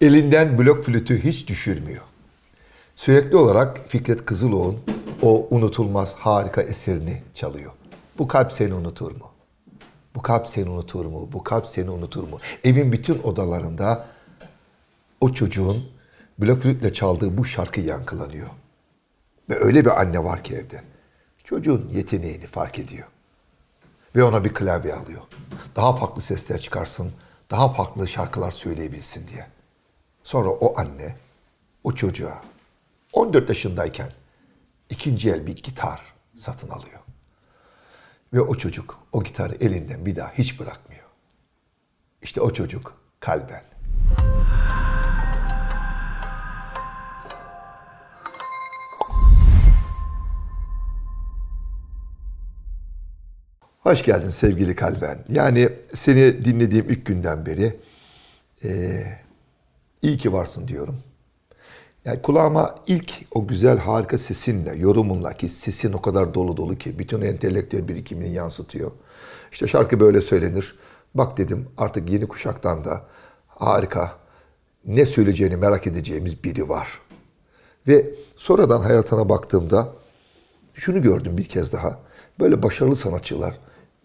elinden blok flütü hiç düşürmüyor. Sürekli olarak Fikret Kızıloğlu'nun o unutulmaz harika eserini çalıyor. Bu kalp seni unutur mu? Bu kalp seni unutur mu? Bu kalp seni unutur mu? Evin bütün odalarında o çocuğun blok flütle çaldığı bu şarkı yankılanıyor. Ve öyle bir anne var ki evde. Çocuğun yeteneğini fark ediyor. Ve ona bir klavye alıyor. Daha farklı sesler çıkarsın, daha farklı şarkılar söyleyebilsin diye. Sonra o anne o çocuğa 14 yaşındayken ikinci el bir gitar satın alıyor. Ve o çocuk o gitarı elinden bir daha hiç bırakmıyor. İşte o çocuk kalben. Hoş geldin sevgili Kalben. Yani seni dinlediğim ilk günden beri e, iyi ki varsın diyorum. Yani kulağıma ilk o güzel harika sesinle, yorumunla ki sesin o kadar dolu dolu ki bütün entelektüel birikimini yansıtıyor. İşte şarkı böyle söylenir. Bak dedim artık yeni kuşaktan da harika ne söyleyeceğini merak edeceğimiz biri var. Ve sonradan hayatına baktığımda şunu gördüm bir kez daha. Böyle başarılı sanatçılar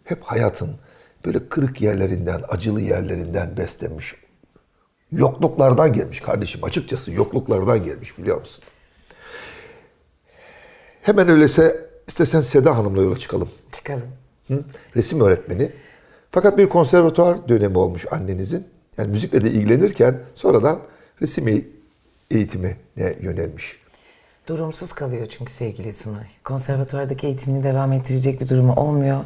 hep hayatın böyle kırık yerlerinden, acılı yerlerinden beslenmiş. Yokluklardan gelmiş kardeşim. Açıkçası yokluklardan gelmiş biliyor musun? Hemen öyleyse istesen Seda Hanım'la yola çıkalım. Çıkalım. Hı? Resim öğretmeni. Fakat bir konservatuar dönemi olmuş annenizin. Yani müzikle de ilgilenirken sonradan resim eğitimine yönelmiş. Durumsuz kalıyor çünkü sevgili Sunay. Konservatuvardaki eğitimini devam ettirecek bir durumu olmuyor.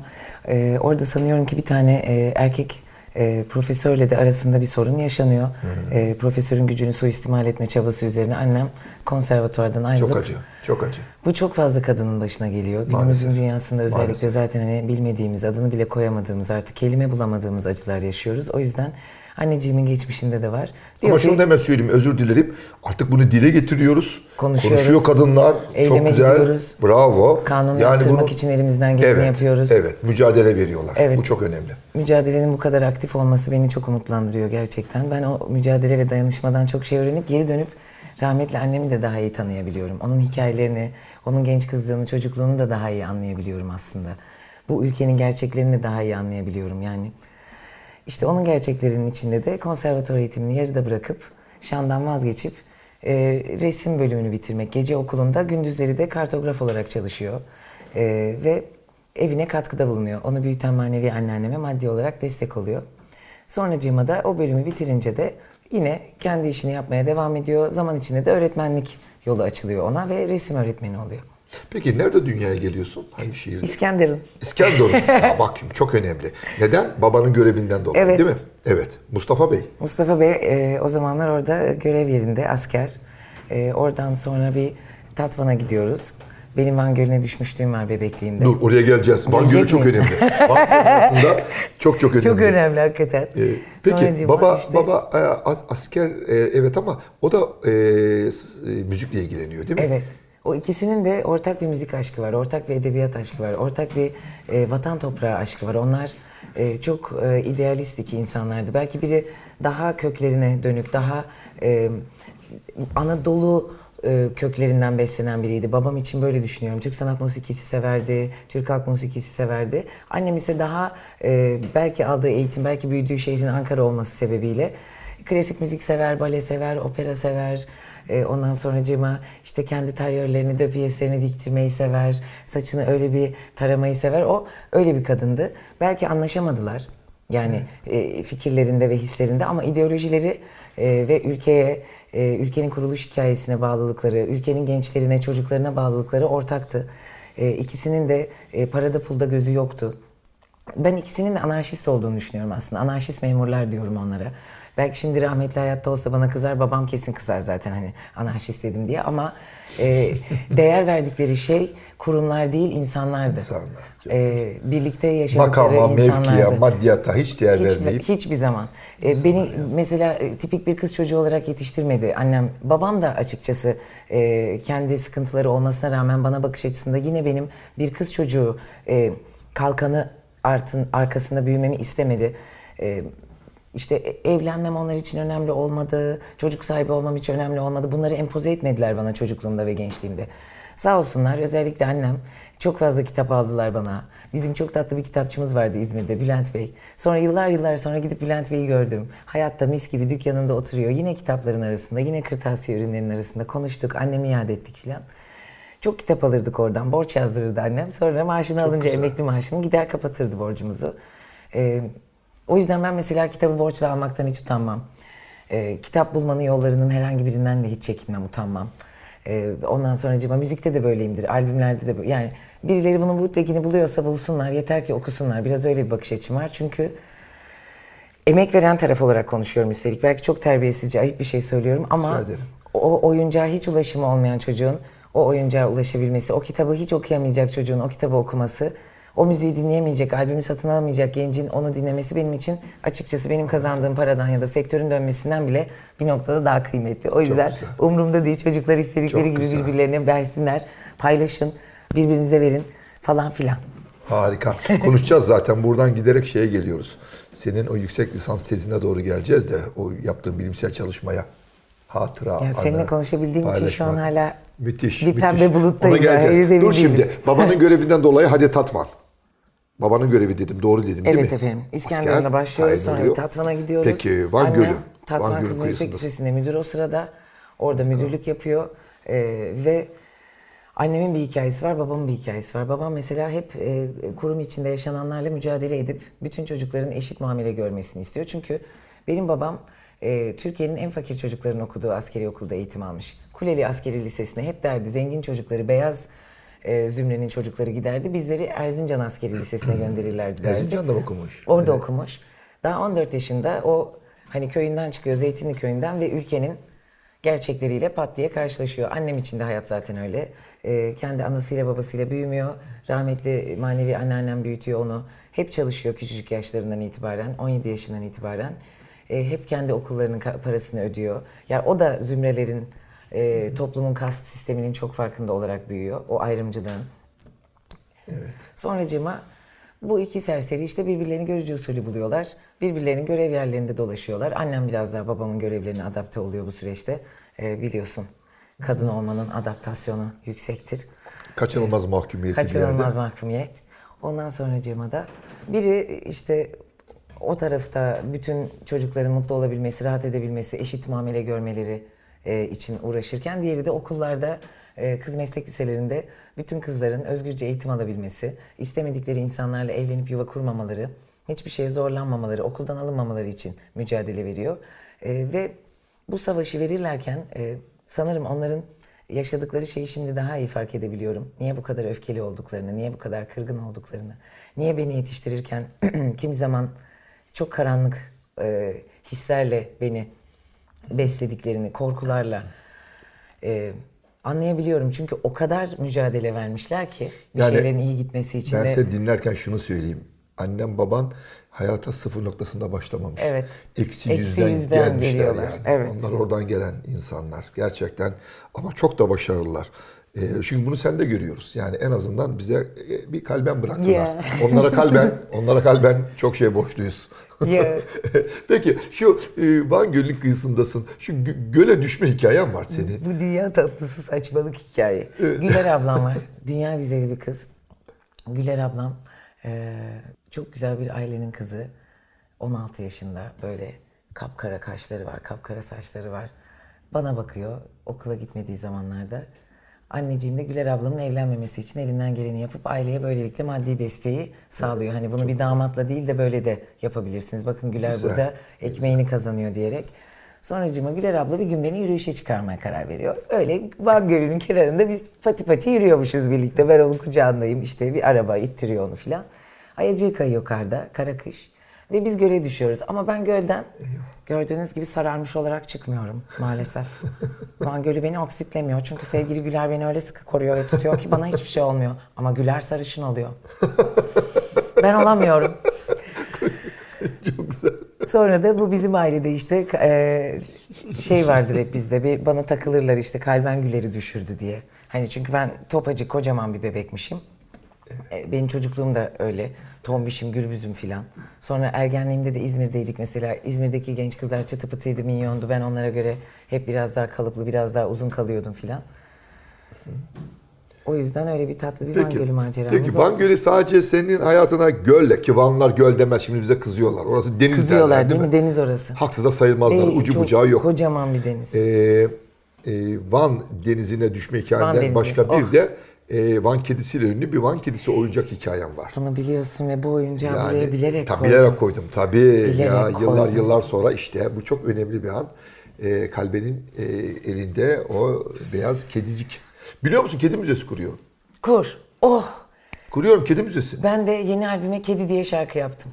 Ee, orada sanıyorum ki bir tane e, erkek e, profesörle de arasında bir sorun yaşanıyor. E, profesörün gücünü suistimal etme çabası üzerine annem konservatuvardan ayrılıp... Çok acı, çok acı. Bu çok fazla kadının başına geliyor. Günümüzün dünyasında özellikle Maalesef. zaten hani bilmediğimiz, adını bile koyamadığımız, artık kelime bulamadığımız acılar yaşıyoruz. O yüzden Anneciğimin geçmişinde de var. Diyor Ama ki, şunu da hemen söyleyeyim özür dilerim. Artık bunu dile getiriyoruz. Konuşuyoruz. Konuşuyor kadınlar. Çok güzel. Gidiyoruz. Bravo. Kanunu yani yaptırmak bunu, için elimizden geleni evet, yapıyoruz. Evet. Mücadele veriyorlar. Evet. Bu çok önemli. Mücadelenin bu kadar aktif olması beni çok umutlandırıyor gerçekten. Ben o mücadele ve dayanışmadan çok şey öğrenip geri dönüp rahmetli annemi de daha iyi tanıyabiliyorum. Onun hikayelerini, onun genç kızlığını, çocukluğunu da daha iyi anlayabiliyorum aslında. Bu ülkenin gerçeklerini daha iyi anlayabiliyorum. Yani işte onun gerçeklerinin içinde de konservatuvar eğitimini yarıda bırakıp şandan vazgeçip e, resim bölümünü bitirmek. Gece okulunda gündüzleri de kartograf olarak çalışıyor. E, ve evine katkıda bulunuyor. Onu büyüten manevi anneanneme maddi olarak destek oluyor. Sonracığıma da o bölümü bitirince de yine kendi işini yapmaya devam ediyor. Zaman içinde de öğretmenlik yolu açılıyor ona ve resim öğretmeni oluyor. Peki nerede dünyaya geliyorsun? Hangi şehirde? İskenderun. İskenderun. Aa, bak şimdi çok önemli. Neden? Babanın görevinden dolayı evet. değil mi? Evet. Mustafa Bey. Mustafa Bey e, o zamanlar orada görev yerinde asker. E, oradan sonra bir Tatvan'a gidiyoruz. Benim Van Gölü'ne düşmüşlüğüm var bebekliğimde. Dur oraya geleceğiz. Van Gölü çok önemli. Van hayatında çok çok önemli. Çok önemli hakikaten. Ee, peki Sonracığım, baba işte... baba e, asker e, evet ama o da e, müzikle ilgileniyor değil mi? Evet. O ikisinin de ortak bir müzik aşkı var, ortak bir edebiyat aşkı var, ortak bir e, vatan toprağı aşkı var. Onlar e, çok e, idealist iki insanlardı. Belki biri daha köklerine dönük, daha e, Anadolu e, köklerinden beslenen biriydi. Babam için böyle düşünüyorum. Türk sanat musikisi severdi, Türk halk musikisi severdi. Annem ise daha e, belki aldığı eğitim, belki büyüdüğü şehrin Ankara olması sebebiyle klasik müzik sever, bale sever, opera sever. E, ondan sonra cima işte kendi tayyörlerini de piyeslerini diktirmeyi sever. Saçını öyle bir taramayı sever. O öyle bir kadındı. Belki anlaşamadılar. Yani e, fikirlerinde ve hislerinde ama ideolojileri e, ve ülkeye, e, ülkenin kuruluş hikayesine bağlılıkları, ülkenin gençlerine, çocuklarına bağlılıkları ortaktı. E, ikisinin de e, parada pulda gözü yoktu. Ben ikisinin de anarşist olduğunu düşünüyorum aslında. Anarşist memurlar diyorum onlara. Belki şimdi rahmetli hayatta olsa bana kızar, babam kesin kızar zaten hani anarşist dedim diye ama e, değer verdikleri şey kurumlar değil insanlardı. İnsanlar. E, birlikte yaşadıkları Makama, insanlardı. mevkiye, maddiyata hiç değer hiç, vermeyip. Hiçbir zaman. E, beni yani. mesela e, tipik bir kız çocuğu olarak yetiştirmedi annem. Babam da açıkçası e, kendi sıkıntıları olmasına rağmen bana bakış açısında yine benim bir kız çocuğu e, kalkanı artın arkasında büyümemi istemedi. E, İşte e- evlenmem onlar için önemli olmadı, çocuk sahibi olmam hiç önemli olmadı. Bunları empoze etmediler bana çocukluğumda ve gençliğimde. Sağ olsunlar özellikle annem çok fazla kitap aldılar bana. Bizim çok tatlı bir kitapçımız vardı İzmir'de Bülent Bey. Sonra yıllar yıllar sonra gidip Bülent Bey'i gördüm. Hayatta mis gibi dükkanında oturuyor. Yine kitapların arasında, yine kırtasiye ürünlerinin arasında konuştuk. Annemi iade ettik filan. Çok kitap alırdık oradan. Borç yazdırırdı annem. Sonra maaşını alınca güzel. emekli maaşını gider kapatırdı borcumuzu. Ee, o yüzden ben mesela kitabı borçla almaktan hiç utanmam. Ee, kitap bulmanın yollarının herhangi birinden de hiç çekinmem, utanmam. Ee, ondan sonra acaba müzikte de böyleyimdir, albümlerde de böyle. Yani birileri bunun bootlegini buluyorsa bulsunlar, yeter ki okusunlar. Biraz öyle bir bakış açım var. Çünkü emek veren taraf olarak konuşuyorum üstelik. Belki çok terbiyesizce, ayıp bir şey söylüyorum ama o oyuncağa hiç ulaşımı olmayan çocuğun o oyuncağa ulaşabilmesi, o kitabı hiç okuyamayacak çocuğun o kitabı okuması, o müziği dinleyemeyecek, albümü satın alamayacak gencin onu dinlemesi benim için açıkçası benim kazandığım paradan ya da sektörün dönmesinden bile bir noktada daha kıymetli. O yüzden umurumda değil çocuklar istedikleri Çok gibi güzel. birbirlerine versinler, paylaşın, birbirinize verin falan filan. Harika. Konuşacağız zaten. Buradan giderek şeye geliyoruz. Senin o yüksek lisans tezine doğru geleceğiz de o yaptığın bilimsel çalışmaya hatıra, seninle anı, konuşabildiğim için şu an paylaşmak. hala müthiş, bir müthiş. pembe buluttayım. Ona geleceğiz. Dur şimdi. Babanın görevinden dolayı hadi Tatvan. Babanın görevi dedim. Doğru dedim değil mi? Evet efendim. İskenderun'da Asker, başlıyoruz. Sonra kaydoluyor. Tatvan'a gidiyoruz. Peki Van Annem Gölü. Tatvan Van Gölü Kız Meslek. Lisesi'nde müdür o sırada. Orada müdürlük yapıyor. Ee, ve annemin bir hikayesi var, babamın bir hikayesi var. Babam mesela hep e, kurum içinde yaşananlarla mücadele edip bütün çocukların eşit muamele görmesini istiyor. Çünkü benim babam e, Türkiye'nin en fakir çocukların okuduğu askeri okulda eğitim almış. Kuleli Askeri Lisesi'ne hep derdi zengin çocukları, beyaz e, zümrenin çocukları giderdi. Bizleri Erzincan Askeri Lisesi'ne gönderirlerdi derdi. Erzincan'da okumuş? Orada okumuş. Daha 14 yaşında o hani köyünden çıkıyor, Zeytinli köyünden ve ülkenin gerçekleriyle pat diye karşılaşıyor. Annem için de hayat zaten öyle. Ee, kendi anasıyla babasıyla büyümüyor. Rahmetli manevi anneannem büyütüyor onu. Hep çalışıyor küçücük yaşlarından itibaren, 17 yaşından itibaren. Ee, hep kendi okullarının parasını ödüyor. Ya o da zümrelerin, e, toplumun kast sisteminin çok farkında olarak büyüyor. O ayrımcılığın. Sonracığıma bu iki serseri işte birbirlerini görücü usulü buluyorlar. Birbirlerinin görev yerlerinde dolaşıyorlar. Annem biraz daha babamın görevlerine adapte oluyor bu süreçte. Ee, biliyorsun kadın olmanın adaptasyonu yüksektir. Kaçınılmaz mahkumiyeti bir Kaçınılmaz mahkumiyet. Ondan sonracığıma da biri işte o tarafta bütün çocukların mutlu olabilmesi, rahat edebilmesi, eşit muamele görmeleri e, için uğraşırken diğeri de okullarda e, kız meslek liselerinde bütün kızların özgürce eğitim alabilmesi, istemedikleri insanlarla evlenip yuva kurmamaları, hiçbir şeye zorlanmamaları, okuldan alınmamaları için mücadele veriyor. E, ve bu savaşı verirlerken e, sanırım onların yaşadıkları şeyi şimdi daha iyi fark edebiliyorum. Niye bu kadar öfkeli olduklarını, niye bu kadar kırgın olduklarını, niye beni yetiştirirken kimi zaman çok karanlık hislerle beni beslediklerini, korkularla e, anlayabiliyorum. Çünkü o kadar mücadele vermişler ki bir Yani şeylerin iyi gitmesi için. Ben ve- size dinlerken şunu söyleyeyim. Annem baban hayata sıfır noktasında başlamamış. Evet. Eksi, Eksi yüzden, yüzden gelmişler geliyorlar. yani. Evet. Onlar oradan gelen insanlar. Gerçekten ama çok da başarılılar. Ee, çünkü bunu sen de görüyoruz. Yani en azından bize e, bir kalben bıraktılar. Yeah. Onlara kalben, onlara kalben çok şey borçluyuz. Yeah. Peki şu e, Van Gölü'nün kıyısındasın. Şu gö- göle düşme hikayen var senin. Bu dünya tatlısı saçmalık hikaye. Güler ablam var. Dünya güzeli bir kız. Güler ablam eee, çok güzel bir ailenin kızı. 16 yaşında böyle kapkara kaşları var, kapkara saçları var. Bana bakıyor okula gitmediği zamanlarda. Anneciğim de Güler ablamın evlenmemesi için elinden geleni yapıp aileye böylelikle maddi desteği sağlıyor. Hani bunu bir damatla değil de böyle de yapabilirsiniz. Bakın Güler Güzel, burada ekmeğini kazanıyor diyerek. Sonracığıma Güler abla bir gün beni yürüyüşe çıkarmaya karar veriyor. Öyle Van Gölü'nün kenarında biz pati pati yürüyormuşuz birlikte. Ben onun kucağındayım işte bir araba ittiriyor onu filan. Ayacığı kayıyor karda, kara kış. Ve biz göle düşüyoruz. Ama ben gölden gördüğünüz gibi sararmış olarak çıkmıyorum maalesef. Van Gölü beni oksitlemiyor. Çünkü sevgili Güler beni öyle sıkı koruyor ve tutuyor ki bana hiçbir şey olmuyor. Ama Güler sarışın oluyor. Ben olamıyorum. çok güzel. Sonra da bu bizim ailede işte e, şey vardır hep bizde bir bana takılırlar işte kalben güleri düşürdü diye. Hani çünkü ben topacık kocaman bir bebekmişim. E, Benim çocukluğum da öyle. Tombişim, gürbüzüm filan. Sonra ergenliğimde de İzmir'deydik mesela. İzmir'deki genç kızlar çıtı pıtıydı, minyondu. Ben onlara göre hep biraz daha kalıplı, biraz daha uzun kalıyordum filan. O yüzden öyle bir tatlı bir Van Gölü maceramız peki Van oldu. Gölü sadece senin hayatına gölle ki Vanlar göl demez şimdi bize kızıyorlar. Orası deniz Kızıyorlar derler, değil mi? Deniz orası. Haksız da sayılmazlar. Değil, Ucu çok bucağı yok. Kocaman bir deniz. Ee, e, Van denizine düşme hikayenden Denizi, başka bir oh. de e, Van kedisiyle ünlü bir Van kedisi oyuncak hikayem var. Bunu biliyorsun ve bu oyuncağı buraya bilerek tabii koydum. bilerek koydum tabii. ya Bilerek yıllar koydum. yıllar sonra işte bu çok önemli bir an. E, Kalbe'nin e, elinde o beyaz kedicik. Biliyor musun kedi müzesi kuruyor. Kur. Oh! Kuruyorum kedi müzesi. Ben de yeni albüme Kedi diye şarkı yaptım.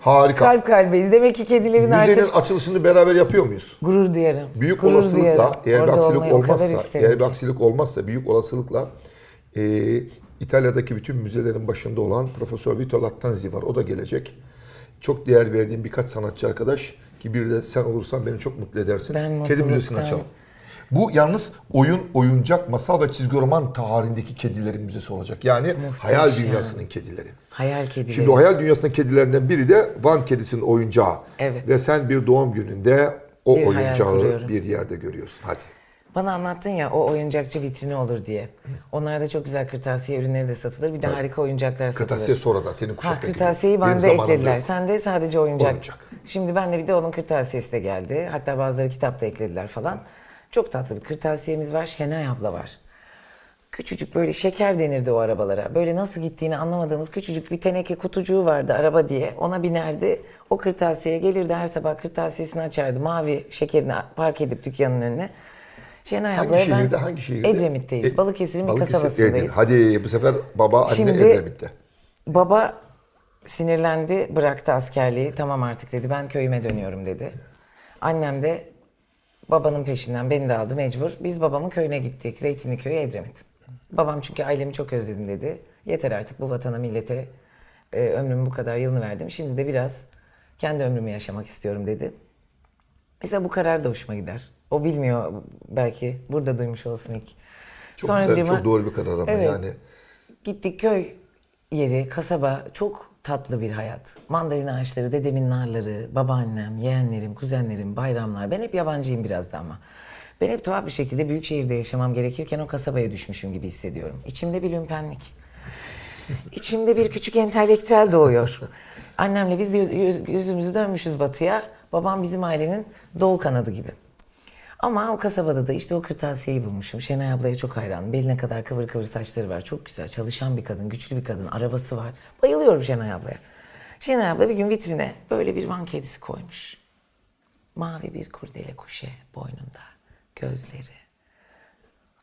Harika. Kalp kalbeyiz. Demek ki kedilerin Müzenin artık açılışını beraber yapıyor muyuz? gurur duyarım. Büyük Gurur olasılıkla duyarım. eğer bir Orada aksilik o kadar olmazsa, eğer bir aksilik olmazsa büyük olasılıkla e, İtalya'daki bütün müzelerin başında olan Profesör Vito Lattanzi var. O da gelecek. Çok değer verdiğim birkaç sanatçı arkadaş ki bir de sen olursan beni çok mutlu edersin. Ben Kedi müzesini açalım. Bu yalnız oyun, oyuncak, masal ve çizgi roman tarihindeki kedilerin müzesi olacak. Yani hayal dünyasının kedileri. Hayal kedileri. Şimdi o hayal dünyasının kedilerinden biri de Van kedisinin oyuncağı. Evet. Ve sen bir doğum gününde o Bir oyuncağı bir yerde görüyorsun. Hadi. Bana anlattın ya o oyuncakçı vitrini olur diye. Onlarda çok güzel kırtasiye ürünleri de satılır. Bir de harika oyuncaklar satılır. Kırtasiye sonradan senin Ha, kuşaktaki. kırtasiyeyi bana da zamanımda eklediler. yok. Sen de sadece oyuncak. Oyuncak. Şimdi ben de bir de onun kırtasiyesi de geldi. Hatta bazıları kitapta eklediler falan. Çok tatlı bir kırtasiyemiz var. Şenay abla var. Küçücük böyle şeker denirdi o arabalara. Böyle nasıl gittiğini anlamadığımız küçücük bir teneke kutucuğu vardı araba diye. Ona binerdi. O kırtasiyeye gelirdi her sabah kırtasiyesini açardı. Mavi şekerini park edip dükkanın önüne. Şenay Hangi ablaya şehirde? ben Hangi şehirde? Edremit'teyiz. E- Balıkesir'in bir Balıkesir, kasabasındayız. Edremit. Hadi bu sefer baba anne Şimdi- Edremit'te. Baba sinirlendi, bıraktı askerliği. Tamam artık dedi, ben köyüme dönüyorum dedi. Annem de babanın peşinden beni de aldı mecbur. Biz babamın köyüne gittik. Zeytinli köyü Edremit. Babam çünkü ailemi çok özledim dedi. Yeter artık bu vatana, millete e, ömrümün bu kadar yılını verdim. Şimdi de biraz kendi ömrümü yaşamak istiyorum dedi. Mesela bu karar da hoşuma gider. O bilmiyor belki. Burada duymuş olsun ilk. Çok güzel, Sonracığıma- çok doğru bir karar ama Evet. yani. Gittik köy yeri, kasaba çok tatlı bir hayat. Mandalina ağaçları, dedemin narları, babaannem, yeğenlerim, kuzenlerim, bayramlar. Ben hep yabancıyım biraz da ama. Ben hep tuhaf bir şekilde büyük şehirde yaşamam gerekirken o kasabaya düşmüşüm gibi hissediyorum. İçimde bir lümpenlik. İçimde bir küçük entelektüel doğuyor. Annemle biz yüz- yüz- yüzümüzü dönmüşüz batıya. Babam bizim ailenin doğu kanadı gibi. Ama o kasabada da işte o kırtasiyeyi bulmuşum. Şenay ablaya çok hayranım. Beline kadar kıvır kıvır saçları var. Çok güzel. Çalışan bir kadın, güçlü bir kadın. Arabası var. Bayılıyorum Şenay ablaya. Şenay abla bir gün vitrine böyle bir van kedisi koymuş. Mavi bir kurdele kuşe boynunda. Gözleri.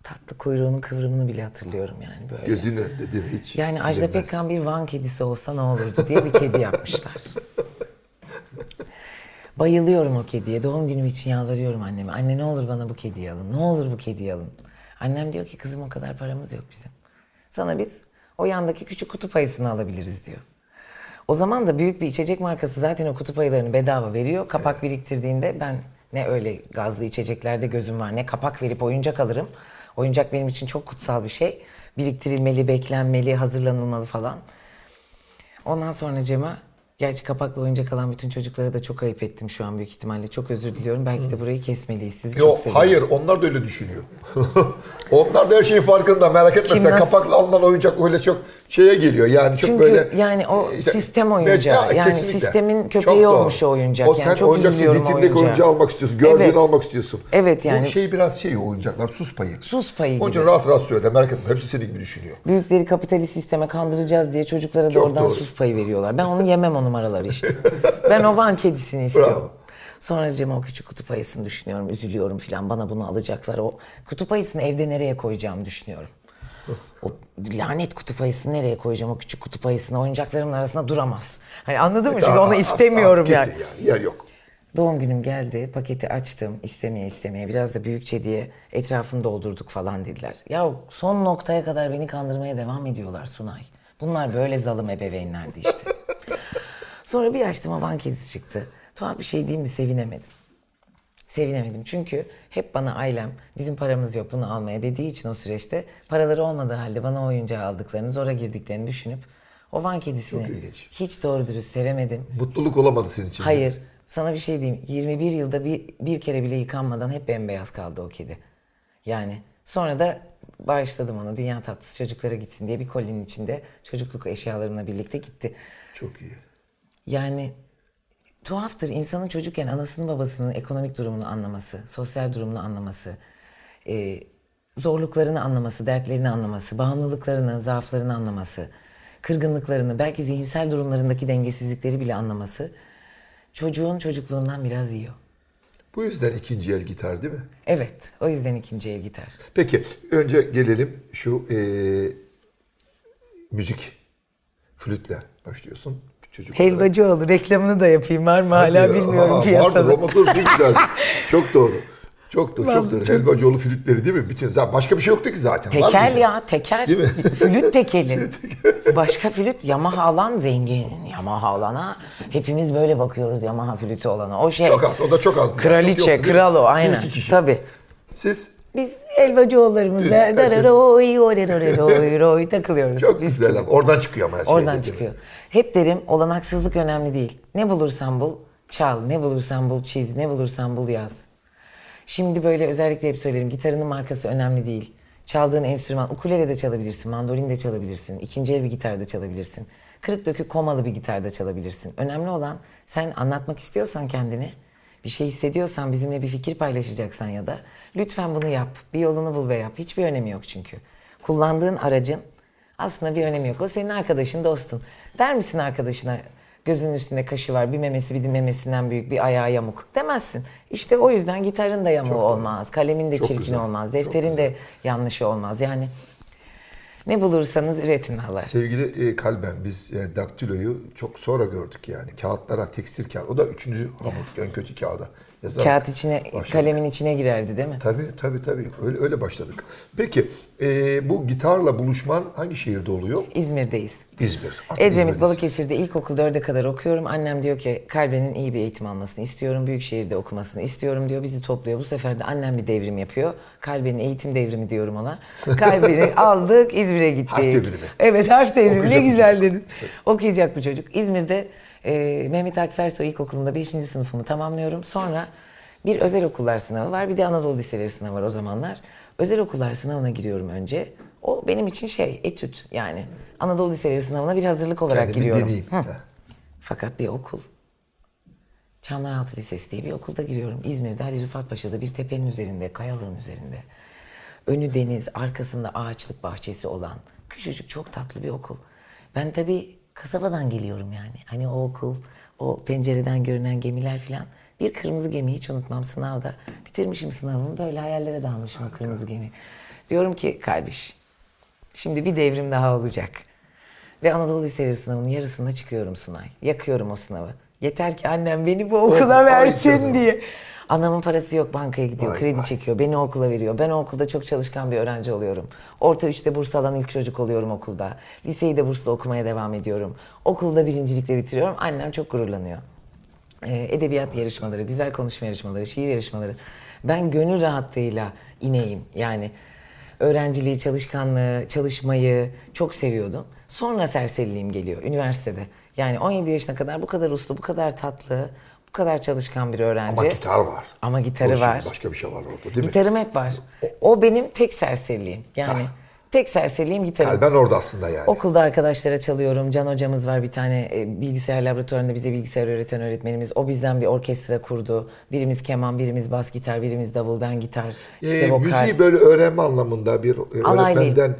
Tatlı kuyruğunun kıvrımını bile hatırlıyorum yani böyle. Gözünü önünde değil mi? Hiç Yani Ajda. Pekkan bir Van kedisi olsa ne olurdu diye bir kedi yapmışlar. Bayılıyorum o kediye. Doğum günüm için yalvarıyorum anneme. Anne ne olur bana bu kediyi alın. Ne olur bu kediyi alın. Annem diyor ki kızım o kadar paramız yok bizim. Sana biz o yandaki küçük kutup ayısını alabiliriz diyor. O zaman da büyük bir içecek markası zaten o kutup ayılarını bedava veriyor. Kapak biriktirdiğinde ben ne öyle gazlı içeceklerde gözüm var ne kapak verip oyuncak alırım. Oyuncak benim için çok kutsal bir şey. Biriktirilmeli, beklenmeli, hazırlanılmalı falan. Ondan sonra Cem'a Gerçi kapaklı oyuncak alan bütün çocuklara da çok ayıp ettim şu an büyük ihtimalle. Çok özür diliyorum. Belki de burayı kesmeliyiz. Sizi çok Yok seviyorum. hayır onlar da öyle düşünüyor. onlar da her şeyin farkında merak etme Kim sen nasıl- kapaklı alınan oyuncak öyle çok şeye geliyor yani çok Çünkü böyle. yani o işte- sistem oyuncağı. Yani kesinlikle. sistemin Çok köpeği doğru. olmuş o oyuncak. O Yani sen çok oyuncakçı üzülüyorum o vitrindeki oyuncağa. oyuncağı almak istiyorsun. Gördüğünü Evet. almak istiyorsun. Evet yani. Bu şey biraz şey o oyuncaklar sus payı. Sus payı Onun gibi. rahat rahat söyle merak etme hepsi senin gibi düşünüyor. Büyükleri kapitalist sisteme kandıracağız diye çocuklara da Çok oradan doğru. sus payı veriyorlar. Ben onu yemem o numaraları işte. ben o Van kedisini istiyorum. Bravo. Sonra Cem o küçük kutup ayısını düşünüyorum, üzülüyorum filan. Bana bunu alacaklar. O kutup ayısını evde nereye koyacağımı düşünüyorum. O lanet kutup ayısını nereye koyacağım o küçük kutup ayısını oyuncaklarımın arasında duramaz. Hani anladın mı? Çünkü Aa, onu istemiyorum aa, yani. Yer yok. Doğum günüm geldi, paketi açtım, istemeye istemeye, biraz da büyükçe diye etrafını doldurduk falan dediler. Ya son noktaya kadar beni kandırmaya devam ediyorlar Sunay. Bunlar böyle zalim ebeveynlerdi işte. Sonra bir açtım Van kedisi çıktı. Tuhaf bir şey değil mi sevinemedim. Sevinemedim. Çünkü hep bana ailem bizim paramız yok bunu almaya dediği için o süreçte paraları olmadığı halde bana oyuncağı aldıklarını, zora girdiklerini düşünüp o Van kedisini hiç doğru dürüst sevemedim. Mutluluk olamadı senin için. Hayır. Sana bir şey diyeyim. 21 yılda bir, bir kere bile yıkanmadan hep bembeyaz kaldı o kedi. Yani sonra da bağışladım onu. Dünya tatlısı çocuklara gitsin diye bir kolinin içinde çocukluk eşyalarımla birlikte gitti. Çok iyi. Yani tuhaftır insanın çocukken anasının babasının ekonomik durumunu anlaması, sosyal durumunu anlaması, e, zorluklarını anlaması, dertlerini anlaması, bağımlılıklarını, zaaflarını anlaması, kırgınlıklarını, belki zihinsel durumlarındaki dengesizlikleri bile anlaması çocuğun çocukluğundan biraz yiyor. Bu yüzden ikinci el gitar değil mi? Evet, o yüzden ikinci el gitar. Peki önce gelelim şu eee, müzik flütle başlıyorsun. Çocuk. Helvacıoğlu reklamını da yapayım var mı hala ya. bilmiyorum Aa, piyasada. Vardır Romatör çok güzel. çok doğru. Çok doğru. Çok doğru. çok- Helvacıoğlu flütleri değil mi? Bütün zaten başka bir şey yoktu ki zaten. Tekel ya tekel. Değil mi? Flüt tekeli. Başka flüt Yamaha alan zengin. Yamaha alana hepimiz böyle bakıyoruz Yamaha flütü olana. O şey. Çok az. O da çok azdı. Kraliçe, Çok yoktu, kral o aynen. Tabii. Siz Biz Elvacıoğullarımızla dararoy, oreroreroroy, roy takılıyoruz. çok Biz güzel. Oradan çıkıyor ama her şey. Oradan mi? çıkıyor. Hep derim olanaksızlık önemli değil. Ne bulursan bul, çal. Ne bulursan bul, çiz. Ne bulursan bul, yaz. Şimdi böyle özellikle hep söylerim. Gitarının markası önemli değil. Çaldığın enstrüman, ukulele de çalabilirsin, mandolin de çalabilirsin, ikinci el bir gitar da çalabilirsin. Kırık dökük komalı bir gitar da çalabilirsin. Önemli olan sen anlatmak istiyorsan kendini, bir şey hissediyorsan, bizimle bir fikir paylaşacaksan ya da lütfen bunu yap. Bir yolunu bul ve yap. Hiçbir önemi yok çünkü. Kullandığın aracın aslında bir önemi yok. O senin arkadaşın, dostun. Der misin arkadaşına gözünün üstünde kaşı var, bir memesi bir de memesinden büyük, bir ayağı yamuk demezsin. İşte o yüzden gitarın da yamuğu olmaz, kalemin de Çok çirkin güzel, olmaz, defterin de yanlışı olmaz. Yani ne bulursanız üretin hala. Sevgili e, Kalben biz e, daktiloyu çok sonra gördük yani. Kağıtlara tekstil kağıt. O da üçüncü hamur en kötü kağıda. Yazarak Kağıt içine, başladık. kalemin içine girerdi değil mi? Tabii tabii tabii. Öyle, öyle başladık. Peki e, bu gitarla buluşman hangi şehirde oluyor? İzmir'deyiz. İzmir. Artık Edremit. Balıkesir'de ilkokul 4'e kadar okuyorum. Annem diyor ki Kalbe'nin iyi bir eğitim almasını istiyorum. Büyük şehirde okumasını istiyorum diyor. Bizi topluyor. Bu sefer de annem bir devrim yapıyor. Kalbe'nin eğitim devrimi diyorum ona. Kalbe'ni aldık İzmir'e gittik. Harf devrimi. Evet harf devrimi. Okuyacak ne güzel çocuk. dedin. Okuyacak bu çocuk. İzmir'de e, Mehmet Akif Ersoy İlkokulu'nda 5. sınıfımı tamamlıyorum. Sonra bir özel okullar sınavı var. Bir de Anadolu Liseleri sınavı var o zamanlar. Özel okullar sınavına giriyorum önce. O benim için şey, etüt yani. Anadolu Liseleri sınavına bir hazırlık olarak Kendimi giriyorum. Heh. Fakat bir okul. Çamlaraltı Lisesi diye bir okulda giriyorum. İzmir'de Ali Rıfat Paşa'da bir tepenin üzerinde, kayalığın üzerinde. Önü deniz, arkasında ağaçlık bahçesi olan küçücük çok tatlı bir okul. Ben tabii kasabadan geliyorum yani. Hani o okul, o pencereden görünen gemiler falan. Bir kırmızı gemi hiç unutmam sınavda. Bitirmişim sınavımı böyle hayallere dalmışım o kırmızı gemi. Diyorum ki kardeş Şimdi bir devrim daha olacak. Ve Anadolu Liseleri sınavının yarısında çıkıyorum Sunay. Yakıyorum o sınavı. Yeter ki annem beni bu okula versin diye. Anamın parası yok bankaya gidiyor, Vay kredi vay. çekiyor, beni okula veriyor. Ben okulda çok çalışkan bir öğrenci oluyorum. Orta üçte burs alan ilk çocuk oluyorum okulda. Liseyi de bursla okumaya devam ediyorum. Okulda birincilikle bitiriyorum. Annem çok gururlanıyor. Ee, edebiyat yarışmaları, güzel konuşma yarışmaları, şiir yarışmaları. Ben gönül rahatlığıyla ineyim. Yani öğrenciliği, çalışkanlığı, çalışmayı çok seviyordum. Sonra serseriliğim geliyor üniversitede. Yani 17 yaşına kadar bu kadar uslu, bu kadar tatlı, kadar çalışkan bir öğrenci. Ama gitar var. Ama gitarı O şimdi var. Başka bir şey var orada değil mi? Gitarım hep var. O benim tek serseriliğim. Yani tek serseriliğim gitarım. Kalben orada aslında yani. Okulda arkadaşlara çalıyorum. Can hocamız var bir tane e, bilgisayar laboratuvarında bize bilgisayar öğreten öğretmenimiz. O bizden bir orkestra kurdu. Birimiz keman, birimiz bas gitar, birimiz davul, ben gitar, işte Ee, vokal. müziği böyle öğrenme anlamında bir e, Alaylıyım.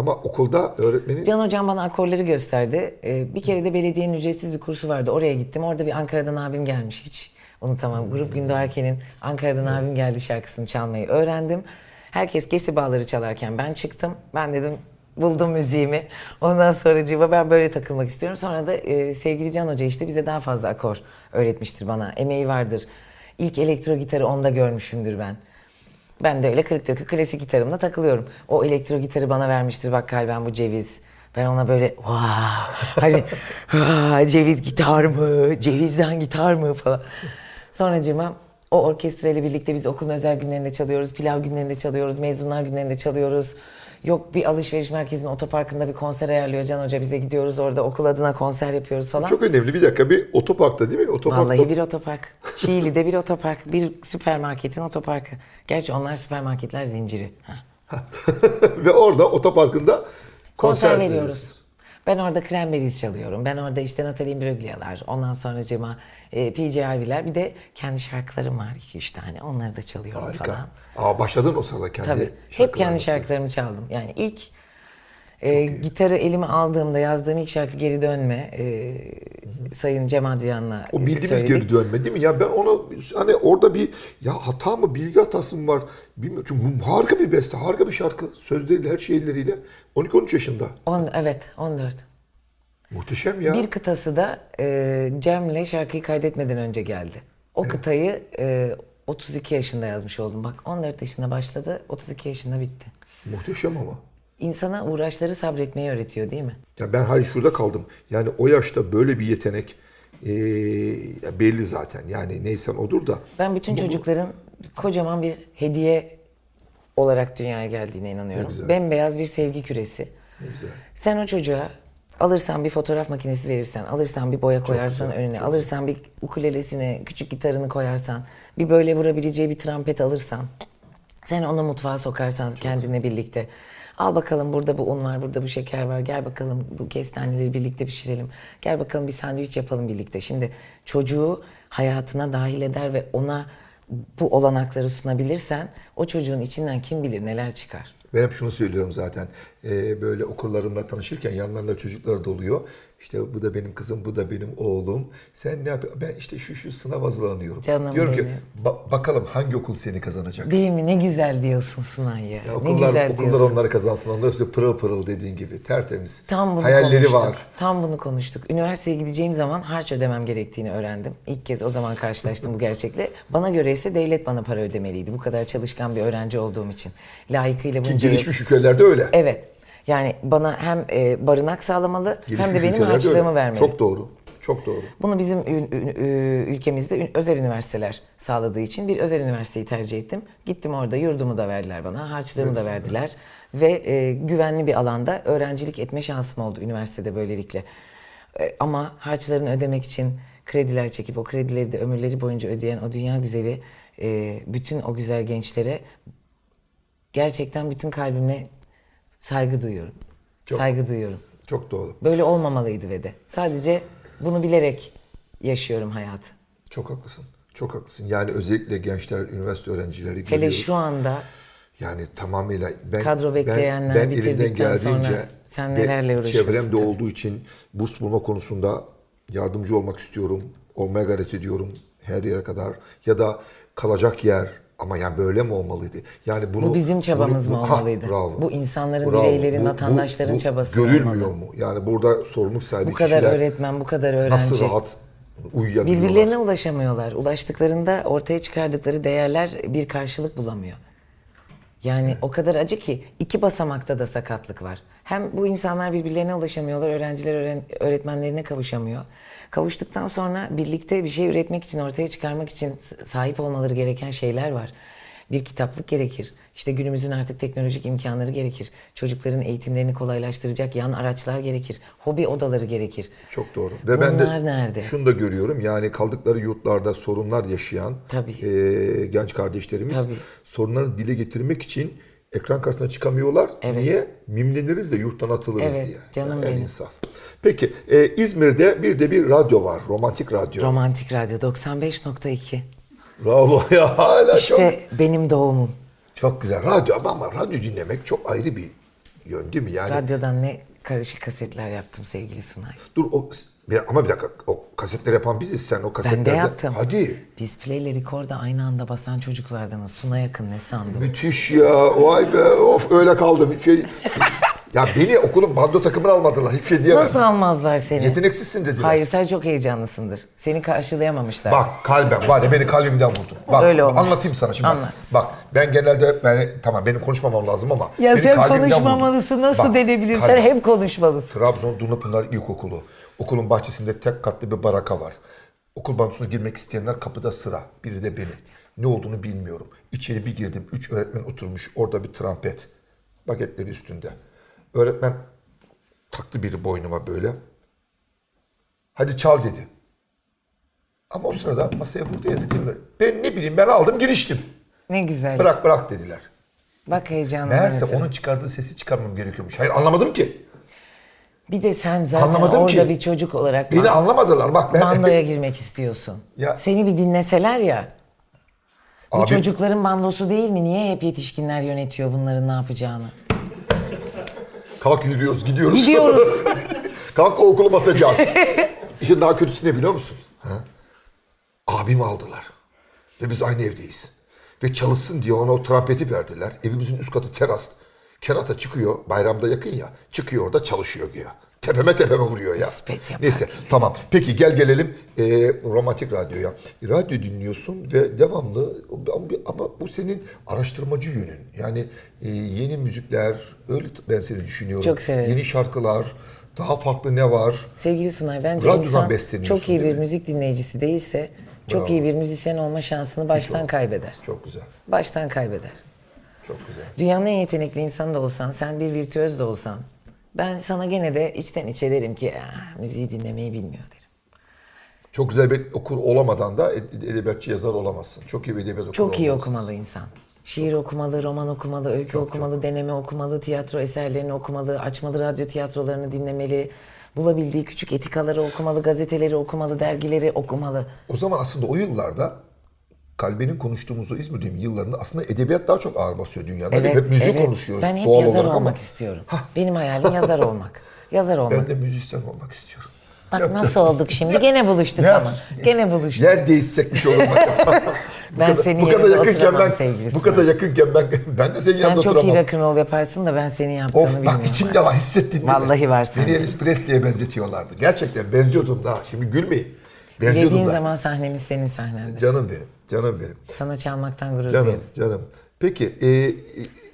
Ama okulda öğretmenin Can hocam bana akorları gösterdi. Ee, bir kere de belediyenin ücretsiz bir kursu vardı. Oraya gittim. Orada bir Ankara'dan abim gelmiş. Hiç unutamam. Grup Gündoğarken'in Ankara'dan abim geldi şarkısını çalmayı öğrendim. Herkes kesi bağları çalarken ben çıktım. Ben dedim buldum müziğimi. Ondan sonra ben böyle takılmak istiyorum. Sonra da e, sevgili Can Hoca işte bize daha fazla akor öğretmiştir bana. Emeği vardır. İlk elektro gitarı onda görmüşümdür ben. Ben de öyle kırık dökük klasik gitarımla takılıyorum. O elektro gitarı bana vermiştir bak kalben bu ceviz. Ben ona böyle vaa hani "Vaa, ceviz gitar mı? Cevizden gitar mı falan. Sonracığıma O orkestra ile birlikte biz okulun özel günlerinde çalıyoruz, pilav günlerinde çalıyoruz, mezunlar günlerinde çalıyoruz. Yok bir alışveriş merkezinin otoparkında bir konser ayarlıyor Can Hoca bize gidiyoruz orada okul adına konser yapıyoruz falan. Çok önemli bir dakika bir otoparkta değil mi? Otoparkta. Vallahi bir otopark. Çiğli'de bir otopark, bir süpermarketin otoparkı. Gerçi onlar süpermarketler zinciri. Ve orada otoparkında konser, Konser veriyoruz. veriyorsunuz. Ben orada Cranberries çalıyorum. Ben orada işte Natalie Imbruglia'lar. Ondan sonra cema e, PJ Harvey'ler. Bir de kendi şarkılarım var 2-3 tane. Onları da çalıyorum Harika. falan. Aa, başladın o sırada kendi Tabii. Hep kendi şarkılarımı çaldım. Yani ilk e, gitarı elime aldığımda yazdığım ilk şarkı Geri Dönme. E, Sayın Cem Adrian'la O bildiğimiz söyledik. geri dönme değil mi? Ya ben onu hani orada bir ya hata mı bilgi hatası mı var bilmiyorum. Çünkü harika bir beste, harika bir şarkı. Sözleriyle, her şeyleriyle. 12-13 yaşında. On, evet 14. Muhteşem ya. Bir kıtası da e, Cem'le şarkıyı kaydetmeden önce geldi. O kıtayı e, 32 yaşında yazmış oldum. Bak 14 yaşında başladı, 32 yaşında bitti. Muhteşem ama. İnsana uğraşları sabretmeyi öğretiyor değil mi? Ya ben hayır şurada kaldım. Yani o yaşta böyle bir yetenek ya belli zaten. Yani neysen odur da. Ben bütün çocukların kocaman bir hediye olarak dünyaya geldiğine inanıyorum. güzel. Bembeyaz bir sevgi küresi. Güzel. Sen o çocuğa alırsan bir fotoğraf makinesi verirsen, alırsan bir boya koyarsan güzel, önüne, alırsan bir ukulelesine, küçük gitarını koyarsan, bir böyle vurabileceği bir trompet alırsan, sen onu mutfağa sokarsan kendine birlikte. Al bakalım burada bu un var, burada bu şeker var. Gel bakalım bu kestaneleri birlikte pişirelim. Gel bakalım bir sandviç yapalım birlikte. Şimdi çocuğu hayatına dahil eder ve ona bu olanakları sunabilirsen o çocuğun içinden kim bilir neler çıkar. Ben hep şunu söylüyorum zaten. Eee, böyle okurlarımla tanışırken yanlarında çocuklar doluyor. İşte bu da benim kızım, bu da benim oğlum. Sen ne yapıyorsun? Ben işte şu şu sınav hazırlanıyorum. Canım Diyorum ki benim. "Ba- bakalım hangi okul seni kazanacak? Değil mi? Ne güzel diyorsun Sunay ya. Ya ne okullar, güzel okullar diyorsun. onları kazansın. Onlar hepsi pırıl pırıl dediğin gibi. Tertemiz. Tam bunu Hayalleri konuştuk. var. Tam bunu konuştuk. Üniversiteye gideceğim zaman harç ödemem gerektiğini öğrendim. İlk kez o zaman karşılaştım bu gerçekle. Bana göre ise devlet bana para ödemeliydi. Bu kadar çalışkan bir öğrenci olduğum için. Layıkıyla Ki bunca yıl- gelişmiş ülkelerde öyle. Evet. Yani bana hem e, barınak sağlamalı hem Gelişmiş de benim harçlığımı öyle. vermeli. Çok doğru. Çok doğru. Bunu bizim ülkemizde özel üniversiteler sağladığı için bir özel üniversiteyi tercih ettim. Gittim orada yurdumu da verdiler bana, harçlığımı da verdiler. Ve e, güvenli bir alanda öğrencilik etme şansım oldu üniversitede böylelikle. E, ama harçlarını ödemek için krediler çekip o kredileri de ömürleri boyunca ödeyen o dünya güzeli e, bütün o güzel gençlere gerçekten bütün kalbimle saygı duyuyorum. Saygı duyuyorum. Çok doğru. Böyle olmamalıydı ve de. Sadece bunu bilerek yaşıyorum hayatı. Çok haklısın. Çok haklısın. Yani özellikle gençler, üniversite öğrencileri Hele görüyoruz. şu anda Yani tamamıyla ben Kadro bekleyenler ben, ben elimden geldiğince sen nelerle uğraşıyorsun Çevremde tabii. olduğu için burs bulma konusunda yardımcı olmak istiyorum. Olmaya gayret ediyorum her yere kadar. Ya da kalacak yer ama yani böyle mi olmalıydı? Yani bunu Bu bizim çabamız bunu- mı Ha, olmalıydı? bravo. Bu insanların, bireylerin, vatandaşların çabası mı Görülmüyor olmalı? mu? Yani burada sorumluluk sahibi bu kadar kişiler öğretmen, bu kadar öğrenci nasıl rahat uyuyabiliyorlar? birbirlerine ulaşamıyorlar. Ulaştıklarında ortaya çıkardıkları değerler bir karşılık bulamıyor. Yani o kadar acı ki iki basamakta da sakatlık var. Hem bu insanlar birbirlerine ulaşamıyorlar, öğrenciler öğren- öğretmenlerine kavuşamıyor. Kavuştuktan sonra birlikte bir şey üretmek için, ortaya çıkarmak için sahip olmaları gereken şeyler var. Bir kitaplık gerekir. İşte günümüzün artık teknolojik imkanları gerekir. Çocukların eğitimlerini kolaylaştıracak yan araçlar gerekir. Hobi odaları gerekir. Çok doğru. Ve ben Bunlar de nerede? şunu da görüyorum. Yani kaldıkları yurtlarda sorunlar yaşayan Tabii. e, genç kardeşlerimiz Tabii. sorunları dile getirmek için ekran karşısına çıkamıyorlar. Niye? Mimleniriz de yurttan atılırız Evet, diye. canım Yani benim. insaf. Peki e, İzmir'de bir de bir radyo var. Romantik radyo. Romantik Radyo 95.2. Bravo ya hala çok, İşte benim doğumum. çok güzel. Radyo ama, ama radyo dinlemek çok ayrı bir yön değil mi? Yani Radyodan ne karışık kasetler yaptım sevgili Sunay. dur o ama bir dakika o kasetleri yapan biziz sen o kasetlerde. Ben de yaptım. Hadi. Biz play ile record'a aynı anda basan çocuklardanız. Suna yakın ne sandım. Müthiş ya. Vay be. Of öyle kaldım. Şey... ya beni okulun bando takımına almadılar. Hiçbir şey diyemem. Nasıl almazlar seni? Yeteneksizsin dediler. Hayır sen çok heyecanlısındır. Seni karşılayamamışlar. Bak kalben var ya beni kalbimden vurdun. Bak Öyle olmuş. anlatayım sana şimdi. Anlat. Bak ben genelde yani, tamam benim konuşmamam lazım ama. Ya beni sen konuşmamalısın. vurdun. Nasıl Bak, denebilir? Sen kalben. hep konuşmalısın. Trabzon Dumlupınar İlkokulu. Okulun bahçesinde tek katlı bir baraka var. Okul bandosuna girmek isteyenler kapıda sıra. Biri de benim. Ne olduğunu bilmiyorum. İçeri bir girdim. Üç öğretmen oturmuş. Orada bir trompet. Bagetleri üstünde. Öğretmen taktı biri boynuma böyle. Hadi çal dedi. Ama o sırada masaya vurdu ya ritimleri. Ben ne bileyim ben aldım giriştim. Ne güzel. Bırak bırak dediler. Bak heyecanından Meğerse onun çıkardığı sesi çıkarmam gerekiyormuş. Hayır anlamadım ki. Bir de sen zaten Anlamadım orada ki. bir çocuk olarak Beni anlamadılar. Bak ben bandoya girmek istiyorsun. Ya- Seni bir dinleseler ya. Bu Abi- çocukların bandosu değil mi? Niye hep yetişkinler yönetiyor bunların ne yapacağını? Kalk yürüyoruz, gidiyoruz. Gidiyoruz. Kalk o okulu basacağız. İşin daha kötüsü ne biliyor musun? Ha? Abimi aldılar. Ve biz aynı evdeyiz. Ve çalışsın diye ona o trompeti verdiler. Evimizin üst katı teras. Kerata çıkıyor, bayramda yakın ya. Çıkıyor orada çalışıyor güya. Tepeme tepeme vuruyor ya. Nispet yapar Neyse gibi. tamam. Peki gel gelelim e, romantik radyoya. Radyo dinliyorsun ve devamlı ama bu senin araştırmacı yönün. Yani e, yeni müzikler, öyle ben seni düşünüyorum. Çok severim. Yeni şarkılar, daha farklı ne var? Sevgili Sunay bence Radyodan insan çok iyi bir müzik dinleyicisi değilse çok Bravo. iyi bir müzisyen olma şansını baştan kaybeder. Çok güzel, Baştan kaybeder. çok güzel. Dünyanın en yetenekli insanı da olsan, sen bir virtüöz de olsan ben sana gene de içten içe derim ki "Ah, müziği dinlemeyi bilmiyor derim. Çok güzel bir okur olamadan da ed- edebiyatçı yazar olamazsın. Çok iyi bir edebiyat okuru Çok iyi olmalısın. okumalı insan. Şiir okumalı, roman okumalı, öykü okumalı, deneme okumalı, tiyatro eserlerini okumalı, açmalı radyo tiyatrolarını dinlemeli, bulabildiği küçük etikaları okumalı, gazeteleri okumalı, dergileri okumalı. O zaman aslında o yıllarda Kalbe'nin konuştuğumuz o yıllarında aslında edebiyat daha çok ağır basıyor dünyada. hep müzik evet. konuşuyoruz Ben hep doğal yazar olarak olmak ama istiyorum. Benim hayalim yazar olmak. Yazar olmak. ben de müzisyen olmak istiyorum. Bak Yapacağız. nasıl olduk şimdi? Gene buluştuk ama. yapacağız? Gene buluştuk. Yer değişsek bir şey olur Ben kadar- senin bu kadar yakınken ben, sevgili Bu kadar yakınken ben, ben de senin Sen yanında çok oturamam. iyi rock'n'roll yaparsın da ben senin yaptığını Of bilmiyorum. bak içimde var hissettin mi? Vallahi var sende. Beni Elvis Presley'e benzetiyorlardı. Gerçekten benziyordum da. Şimdi gülmeyin. Benziyordum Dediğin da. zaman sahnemiz senin sahnendi. Canım benim. Canım benim. Sana çalmaktan gurur Canım, duyarız. canım. Peki e, e,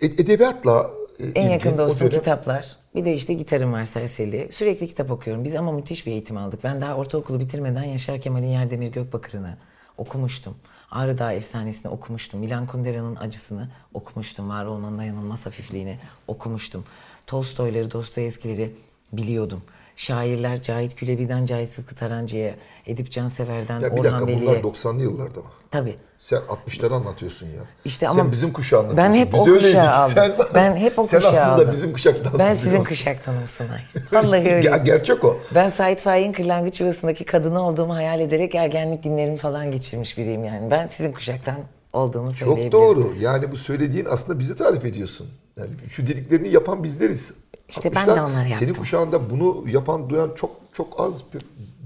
edebiyatla e, En yakın dostum dönem- kitaplar. Bir de işte gitarım var serseri. Sürekli kitap okuyorum. Biz ama müthiş bir eğitim aldık. Ben daha ortaokulu bitirmeden Yaşar Kemal'in Yerdemir Gökbakır'ını okumuştum. Ağrı Dağı Efsanesi'ni okumuştum. Milan Kundera'nın Acısını okumuştum. Var olmanın dayanılmaz hafifliğini okumuştum. Tolstoy'ları, Dostoyevski'leri biliyordum. Şairler Cahit Külebi'den Cahit Sıtkı Tarancı'ya, Edip Cansever'den Ya bir Orhan dakika Veli'ye. bunlar 90'lı yıllarda mı? Tabii. Sen 60'ları anlatıyorsun ya. İşte Sen ama bizim kuşağı anlatıyorsun. Ben hep Biz o kuşağı aldım. Sen, ben hep o sen kuşağı aslında aldım. bizim kuşaktansın. Ben sizin kuşaktanım Sunay. Vallahi öyle. Ger- gerçek o. Ben Sait Faik'in Kırlangıç Yuvası'ndaki kadını olduğumu hayal ederek ergenlik günlerimi falan geçirmiş biriyim yani. Ben sizin kuşaktan olduğumu Çok söyleyebilirim. doğru. Yani bu söylediğin aslında bizi tarif ediyorsun. Yani şu dediklerini yapan bizleriz. İşte ben de 60'lar, onları Senin yaptım. kuşağında bunu yapan, duyan çok çok az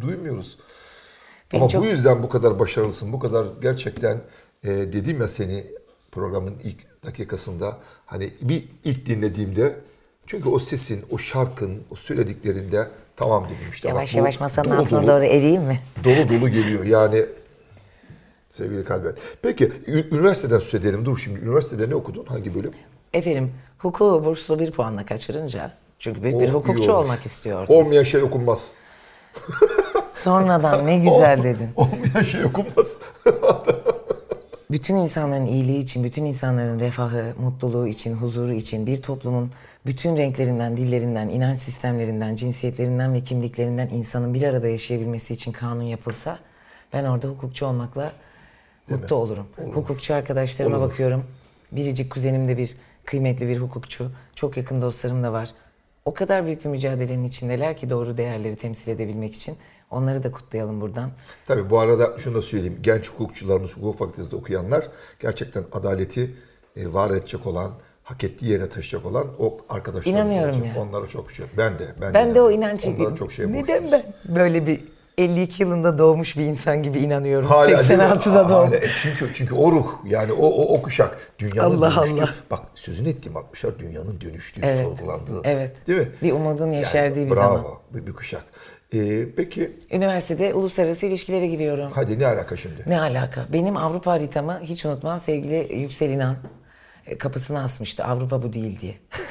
duymuyoruz. Benim Ama çok- bu yüzden bu kadar başarılısın, bu kadar gerçekten e, dedim ya seni programın ilk dakikasında hani bir ilk dinlediğimde çünkü o sesin, o şarkın, o söylediklerinde tamam dedim işte. bak Yavaş bu yavaş masanın dolu altına dolu- doğru eriyeyim mi? dolu dolu geliyor. Yani sevgili Kalben. Peki üniversiteden söz edelim. Dur şimdi üniversitede ne okudun? Hangi bölüm? Efendim hukuku burslu bir puanla kaçırınca çünkü büyük bir Oh, hukukçu olmak istiyordum. Olmayan şey okunmaz. Sonradan ne güzel dedin. Olmayan şey okunmaz. bütün insanların iyiliği için, bütün insanların refahı, mutluluğu için, huzuru için bir toplumun bütün renklerinden, dillerinden, inanç sistemlerinden, cinsiyetlerinden ve kimliklerinden insanın bir arada yaşayabilmesi için kanun yapılsa ben orada hukukçu olmakla mutlu olurum. Hukukçu arkadaşlarıma Olur. bakıyorum. Biricik kuzenim de bir kıymetli bir hukukçu. Çok yakın dostlarım da var. O kadar büyük bir mücadelenin içindeler ki doğru değerleri temsil edebilmek için. Onları da kutlayalım buradan. Tabii bu arada şunu da söyleyeyim. Genç hukukçularımız, hukuk fakültesinde okuyanlar gerçekten adaleti e, var edecek olan, hak ettiği yere taşıyacak olan o arkadaşlarımız İnanıyorum olacak. ya. Onlara çok şey. Ben de. Ben, Ben de o inanıyorum. inancı... Onlara çok şey Neden borçluyuz. ben böyle bir 52 yılında doğmuş bir insan gibi inanıyorum. Hala değil mi? 86'da doğdum. Hala. Çünkü çünkü o ruh yani o o, o kuşak dünyanın Allah dönüştüğü. Allah. Bak sözünü ettiğim 60'lar dünyanın dönüştüğü, Evet. sorgulandığı. Evet. Değil mi? Bir umudun yeşerdiği bir bravo, zaman. bir, bir kuşak. Ee, peki Üniversitede uluslararası ilişkilere giriyorum. hadi ne alaka şimdi? Ne alaka? Benim Avrupa haritamı hiç unutmam sevgili Yüksel İnan e, kapısına asmıştı. Avrupa bu değil diye.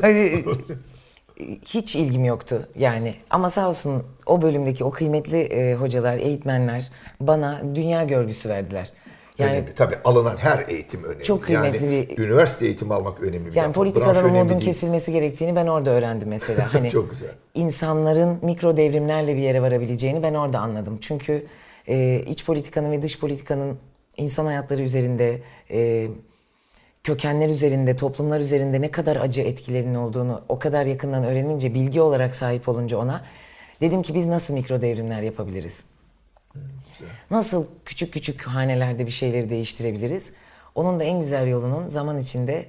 hani hiç ilgim yoktu yani. Ama sağ olsun o bölümdeki o kıymetli e, hocalar, eğitmenler bana dünya görgüsü verdiler. Yani önemli. Tabii alınan her eğitim önemli. Çok kıymetli yani, bir- Üniversite eğitimi almak önemli. bir Yani politikadan umudun kesilmesi gerektiğini ben orada öğrendim mesela. Hani Çok güzel. insanların mikro devrimlerle bir yere varabileceğini ben orada anladım. Çünkü e, iç politikanın ve dış politikanın insan hayatları üzerinde, e, kökenler üzerinde, toplumlar üzerinde ne kadar acı etkilerinin olduğunu o kadar yakından öğrenince, bilgi olarak sahip olunca ona dedim ki biz nasıl mikro devrimler yapabiliriz? Nasıl küçük küçük hanelerde bir şeyleri değiştirebiliriz? Onun da en güzel yolunun zaman içinde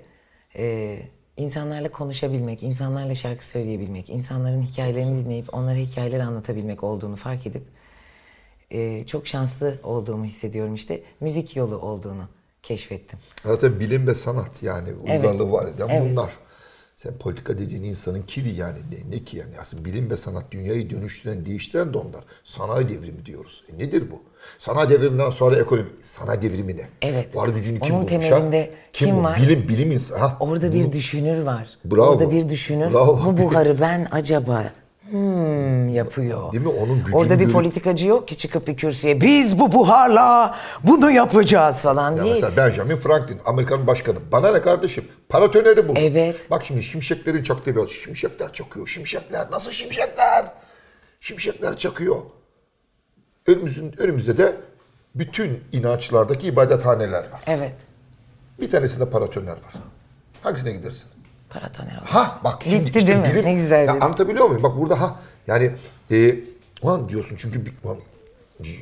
e, insanlarla konuşabilmek, insanlarla şarkı söyleyebilmek, insanların hikayelerini dinleyip onlara hikayeler anlatabilmek olduğunu fark edip e, çok şanslı olduğumu hissediyorum işte. Müzik yolu olduğunu keşfettim. Zaten bilim ve sanat yani uygarlığı var eden Evet. bunlar. Sen politika dediğin insanın kiri yani ne, ne ki yani aslında bilim ve sanat dünyayı dönüştüren, değiştiren de onlar. Sanayi devrimi diyoruz. E nedir bu? Sanayi devriminden sonra ekonomi. Sanayi devrimi ne? Evet. Var gücünü kim Onun bulmuş temelinde kim bu? var? Bilim, bilim insanı. Ha, Orada bir düşünür var. Bravo. Orada bir düşünür. Bravo. Bu buharı ben acaba hmm yapıyor. Değil mi? Onun gücünü Orada bir görüp- politikacı yok ki çıkıp bir kürsüye biz bu buharla bunu yapacağız falan Ya değil. mesela Benjamin Franklin, Amerikan başkanı. Bana ne kardeşim? Paratoneri bul. Evet. Bak şimdi şimşeklerin çaktığı bir Şimşekler çakıyor. Şimşekler. Nasıl şimşekler? Şimşekler çakıyor. Önümüzün, önümüzde de bütün inançlardaki ibadethaneler var. Evet. Bir tanesinde paratoner var. Hangisine gidersin? Paratoner oldu. Ha bak şimdi Bitti işte değil mi? bilim- Ne güzel Ya anlatabiliyor muyum? Bak burada ha yani e, ulan diyorsun çünkü bir, ulan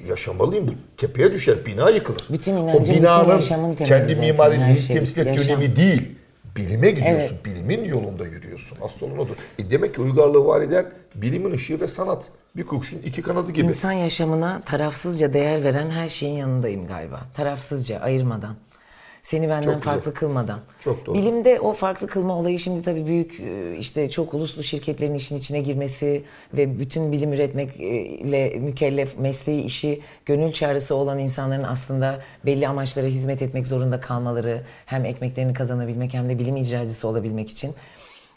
yaşamalıyım bu tepeye düşer bina yıkılır. Bütün o inancın, bütün binanın yaşamın temeli kendi zaten, mimari her değil, şey, temsil ettiği yaşam. önemi değil. Bilime gidiyorsun. Evet. Bilimin yolunda yürüyorsun. Asıl olan odur. E demek ki uygarlığı var eden bilimin ışığı ve sanat. Bir kuşun iki kanadı gibi. İnsan yaşamına tarafsızca değer veren her şeyin yanındayım galiba. Tarafsızca, ayırmadan. Seni benden Çok güzel. farklı kılmadan. Çok doğru. Bilimde o farklı kılma olayı şimdi tabii büyük e, işte çok uluslu şirketlerin işin içine girmesi ve bütün bilim üretmekle mükellef mesleği işi gönül çağrısı olan insanların aslında belli amaçlara hizmet etmek zorunda kalmaları hem ekmeklerini kazanabilmek hem de bilim icracısı olabilmek için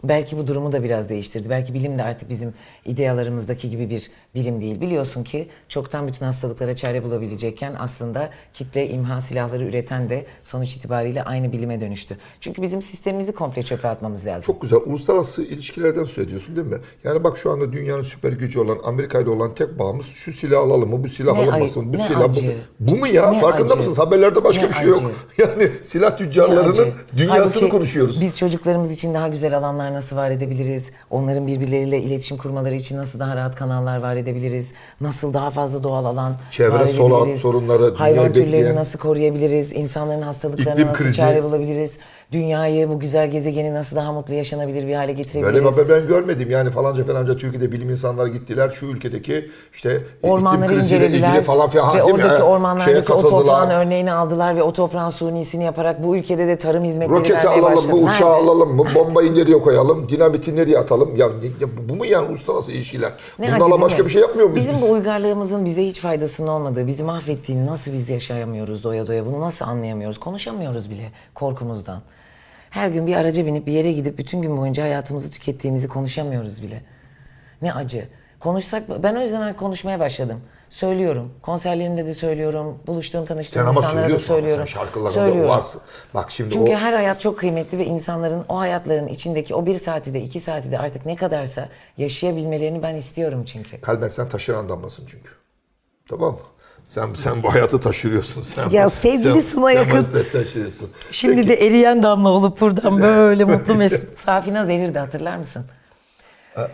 Belki bu durumu da biraz değiştirdi. Belki bilim de artık bizim idealarımızdaki gibi bir bilim değil. Biliyorsun ki çoktan bütün hastalıklara çare bulabilecekken aslında kitle imha silahları üreten de sonuç itibariyle aynı bilime dönüştü. Çünkü bizim sistemimizi komple çöpe atmamız lazım. Çok güzel. Uluslararası ilişkilerden söz ediyorsun değil mi? Yani bak şu anda dünyanın süper gücü olan Amerika ile olan tek bağımız şu silah alalım mı, bu silah Ne alınmasın ay- bu silah acı. bu. Bu mu ya? Ne Farkında acı. mısınız? Haberlerde başka Ne bir şey yok. Yani silah tüccarlarının Acı. dünyasını Halbuki konuşuyoruz. Biz çocuklarımız için daha güzel alanlar nasıl var edebiliriz? Onların birbirleriyle iletişim kurmaları için nasıl daha rahat kanallar var edebiliriz? Nasıl daha fazla doğal alan Çevre solan edebiliriz? sorunları, Hayvan türlerini bekleyen- nasıl koruyabiliriz? İnsanların hastalıklarına nasıl krizi. çare bulabiliriz? Dünyayı, bu güzel gezegeni nasıl daha mutlu yaşanabilir bir hale getirebiliriz? Böyle bir haber ben görmedim. Yani falanca falanca Türkiye'de bilim insanları gittiler. Şu ülkedeki işte Ormanları incelediler falan filan. ve oradaki ormanlardaki o toprağın örneğini aldılar ve o toprağın sunisini yaparak bu ülkede de tarım hizmetleri Roketi vermeye alalım başladı. mı, uçağı Nerede? alalım mı, bombayı nereye koyalım, dinamiti nereye atalım? Ya, bu mu yani uluslararası ilişkiler? Ne Bunlarla başka mi? bir şey yapmıyor muyuz Bizim biz? bu uygarlığımızın bize hiç faydasının olmadığı, bizi mahvettiğini nasıl biz yaşayamıyoruz doya doya bunu nasıl anlayamıyoruz? Konuşamıyoruz bile korkumuzdan. Her gün bir araca binip bir yere gidip bütün gün boyunca hayatımızı tükettiğimizi konuşamıyoruz bile. Ne acı. Konuşsak ben o yüzden konuşmaya başladım. Söylüyorum. Konserlerimde de söylüyorum. Buluştuğum, tanıştığım Sen insanlara da söylüyorum. sen şarkılarında Söylüyorum. varsın. Bak şimdi Çünkü o her hayat çok kıymetli ve insanların o hayatların içindeki o bir saati de iki saati de artık ne kadarsa yaşayabilmelerini ben istiyorum çünkü. kalben sen taşıran damlasın çünkü. Tamam mı? Sen sen bu hayatı taşıyorsun sen. Ya bu- sevgili sen, Suna sen Yakın. bu- taşıyorsun. Şimdi Peki, de eriyen damla olup buradan böyle mutlu mesut. Safinaz erirdi hatırlar mısın?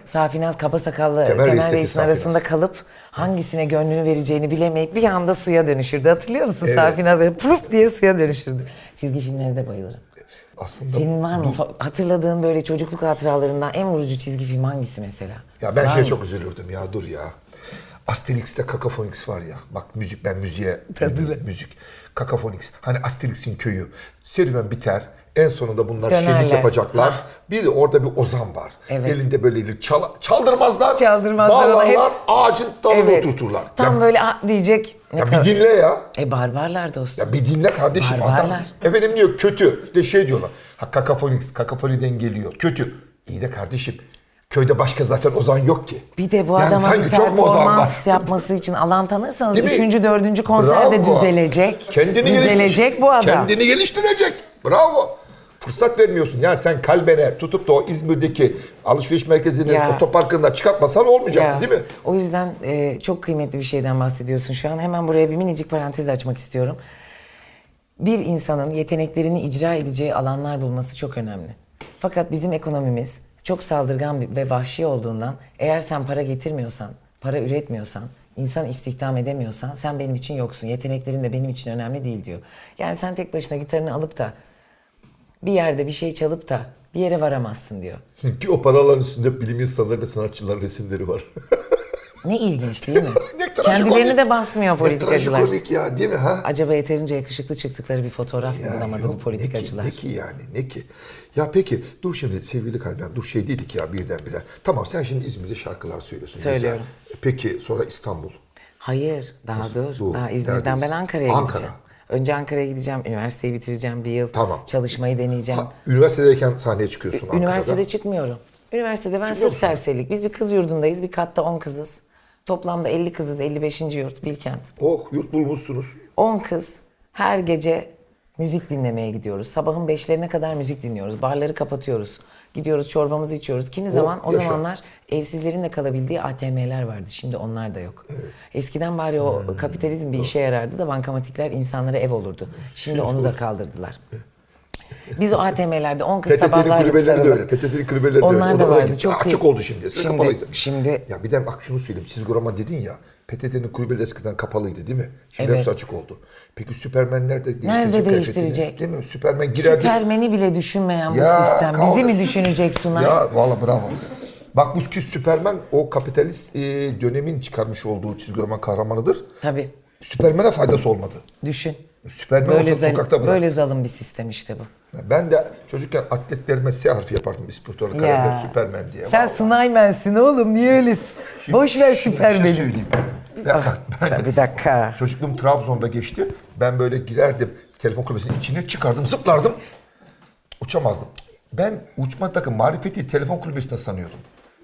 Safinaz kaba sakallı Temel Temel, Reis'in Safinaz. arasında kalıp hangisine gönlünü vereceğini bilemeyip bir anda suya dönüşürdü. Hatırlıyor musun? Evet. Safinaz böyle puf diye suya dönüşürdü. Çizgi filmlere de bayılırım. aslında Senin var mı fa- hatırladığın böyle çocukluk hatıralarından en vurucu çizgi film hangisi mesela? Ya ben Var şeye mı? çok üzülürdüm ya dur ya. Asterix'te Kakafonix var ya. Bak müzik ben müziğe müzik. Kakafonix. Hani Asterix'in köyü. Serüven biter. En sonunda bunlar Dönerler. şenlik yapacaklar. Bir de orada bir ozan var. Evet. Elinde böyle çal bağlamazlar. Çaldırmazlar ama hep- Bağlarlar ağacın dalına Evet. oturturlar. Tam ya, böyle "Ah," diyecek. Ne ya bir dinle ya. E barbarlar dostum. Ya bir dinle kardeşim adam. Barbarlar. Efendim diyor kötü. İşte şey diyorlar. Ha kakafonix, kakafoniden geliyor. Kötü. İyi de kardeşim Köyde başka zaten Ozan yok ki. Bir de bu Yani adama bir performans yapması için alan tanırsanız Değil mi? üçüncü, dördüncü konserde Bravo. düzelecek. Kendini düzelecek bu adam. Kendini geliştirecek. Bravo. Fırsat vermiyorsun. Yani sen kalbene tutup da o İzmir'deki alışveriş merkezinin Ya. otoparkında çıkartmasan olmayacaktı Ya, değil mi? O yüzden e, çok kıymetli bir şeyden bahsediyorsun şu an. Hemen buraya bir minicik parantez açmak istiyorum. Bir insanın yeteneklerini icra edeceği alanlar bulması çok önemli. Fakat bizim ekonomimiz çok saldırgan ve vahşi olduğundan eğer sen para getirmiyorsan, para üretmiyorsan, insan istihdam edemiyorsan sen benim için yoksun. Yeteneklerin de benim için önemli değil diyor. Yani sen tek başına gitarını alıp da bir yerde bir şey çalıp da bir yere varamazsın diyor. Ki o paraların üstünde bilim insanları ve sanatçıların resimleri var. Ne ilginç değil mi? ne Kendilerini de basmıyor politikacılar. Ne trajikomik ya değil mi ha? Acaba yeterince yakışıklı çıktıkları bir fotoğraf mı bulamadı bu politikacılar? Ne ki, ne ki yani ne ki? Ya peki dur şimdi sevgili kalben dur şey dedik ya birdenbire. Tamam sen şimdi İzmir'de şarkılar söylüyorsun. güzel. Söylüyorum. E Peki sonra İstanbul. Hayır, daha dur. Dur, Daha İzmir'den neredeyiz? ben Ankara'ya Ankara. gideceğim. Önce Ankara'ya gideceğim, üniversiteyi bitireceğim bir yıl. Tamam. Çalışmayı deneyeceğim. Ha, üniversitedeyken sahneye çıkıyorsun Üniversitede Ankara'da. çıkmıyorum. Üniversitede ben sırf serserilik. Biz bir kız yurdundayız, bir katta 10 kızız. Toplamda 50 kızız, 55. yurt Bilkent. Oh yurt bulmuşsunuz. 10 kız her gece müzik dinlemeye gidiyoruz. Sabahın 5'lerine kadar müzik dinliyoruz. Barları kapatıyoruz. Gidiyoruz çorbamızı içiyoruz. Kimi zaman o Oh, yaşa. zamanlar evsizlerin de kalabildiği ATM'ler vardı. Şimdi onlar da yok. Eskiden bari o Hmm. kapitalizm bir işe yarardı da bankamatikler insanlara ev olurdu. Şimdi onu da kaldırdılar. Biz o ATM'lerde 10 kız sabahlardık kulübeleri de öyle. PTT'nin kulübeleri de Onlar öyle. da O da, da vardı. Çok Açık iyi. oldu şimdi. Eskiden Şimdi- kapalıydı. şimdi- Ya bir de bak şunu söyleyeyim. Çizgi roman dedin ya. PTT'nin kulübeleri eskiden kapalıydı değil mi? Şimdi Evet. hepsi açık oldu. Peki Süpermen nerede değiştirecek? Nerede değiştirecek? Değil mi? Süpermen girerdi. Süpermen'i bile düşünmeyen bu Ya, sistem. kaldı. Bizi mi düşünecek Sunay? Ya valla bravo. Bak bu ki Süpermen o kapitalist e, dönemin çıkarmış olduğu çizgi roman kahramanıdır. Tabii. Süpermen'e faydası olmadı. Düşün. Süpermen Böyle, sokakta bıraktı. böyle zalim bir sistem işte bu. Ben de çocukken atletlerime S harfi yapardım ispirtol kalemle Süpermen diye. Sen Vallahi. Sunaymensin oğlum niye öylesin? Boş ver şey Süpermen'i. söyleyeyim. Ya bak, ben de- Bir dakika. Çocukluğum Trabzon'da geçti. Ben böyle girerdim telefon kulübesinin içine çıkardım zıplardım. Uçamazdım. Ben uçmaktaki marifeti telefon kulübesinde sanıyordum.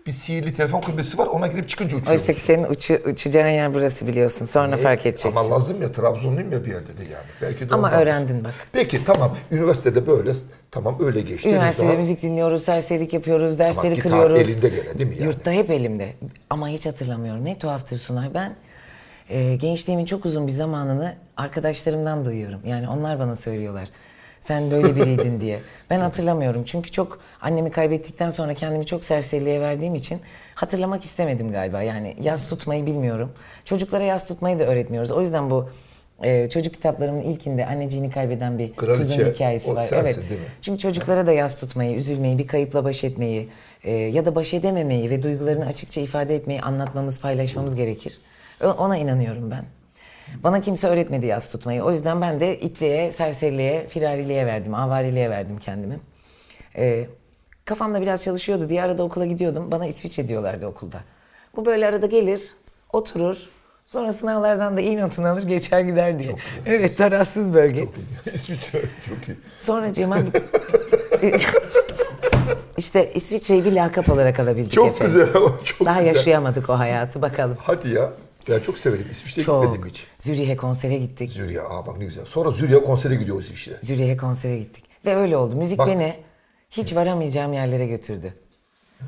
Bir sihirli telefon kulübesi var ona girip çıkınca uçuyoruz. Oysa ki senin uçu, uçacağın yer burası biliyorsun. Sonra fark edeceksin. Ama lazım ya Trabzonluyum ya bir yerde de yani. Belki de Ama ondan. öğrendin bak. Peki tamam üniversitede böyle tamam öyle geçti. Üniversitede daha- müzik dinliyoruz, serserilik yapıyoruz, dersleri gitar kırıyoruz. elinde gene değil mi yani? Yurtta hep elimde. Ama hiç hatırlamıyorum. Ne tuhaftır Sunay. Ben e, gençliğimin çok uzun bir zamanını arkadaşlarımdan duyuyorum. Yani onlar bana söylüyorlar. Sen böyle biriydin diye. Ben hatırlamıyorum. Çünkü çok annemi kaybettikten sonra kendimi çok serseriliğe verdiğim için hatırlamak istemedim galiba. Yani yaz tutmayı bilmiyorum. Çocuklara yaz tutmayı da öğretmiyoruz. O yüzden bu e, çocuk kitaplarımın ilkinde anneciğini kaybeden bir Kraliçe, kızın hikayesi var. sensin evet. değil mi? Çünkü çocuklara da yas tutmayı, üzülmeyi, bir kayıpla baş etmeyi e, ya da baş edememeyi ve duygularını açıkça ifade etmeyi anlatmamız, paylaşmamız gerekir. Ona inanıyorum ben. Bana kimse öğretmedi yas tutmayı. O yüzden ben de itliğe, serseriliğe, firariliğe verdim, avariliğe verdim kendimi. E, kafamda biraz çalışıyordu diye arada okula gidiyordum. Bana İsviçre diyorlardı okulda. Bu böyle arada gelir, oturur, sonra sınavlardan da iyi notunu alır, geçer gider diye. Evet, tarafsız bölge. İsviçre çok iyi. Sonra Cemal işte İsviçre'yi bir lakap olarak alabildik Çok efendim. güzel ama çok Daha güzel. yaşayamadık o hayatı bakalım. Hadi ya. Ben çok severim. İsviçre'ye Çok. gitmedim hiç. Zürih'e konsere gittik. Zürih'e. Aa bak ne güzel. Sonra Zürih'e konsere gidiyoruz işte. Zürih'e konsere gittik. Ve öyle oldu. Müzik Bak. beni hiç varamayacağım yerlere götürdü.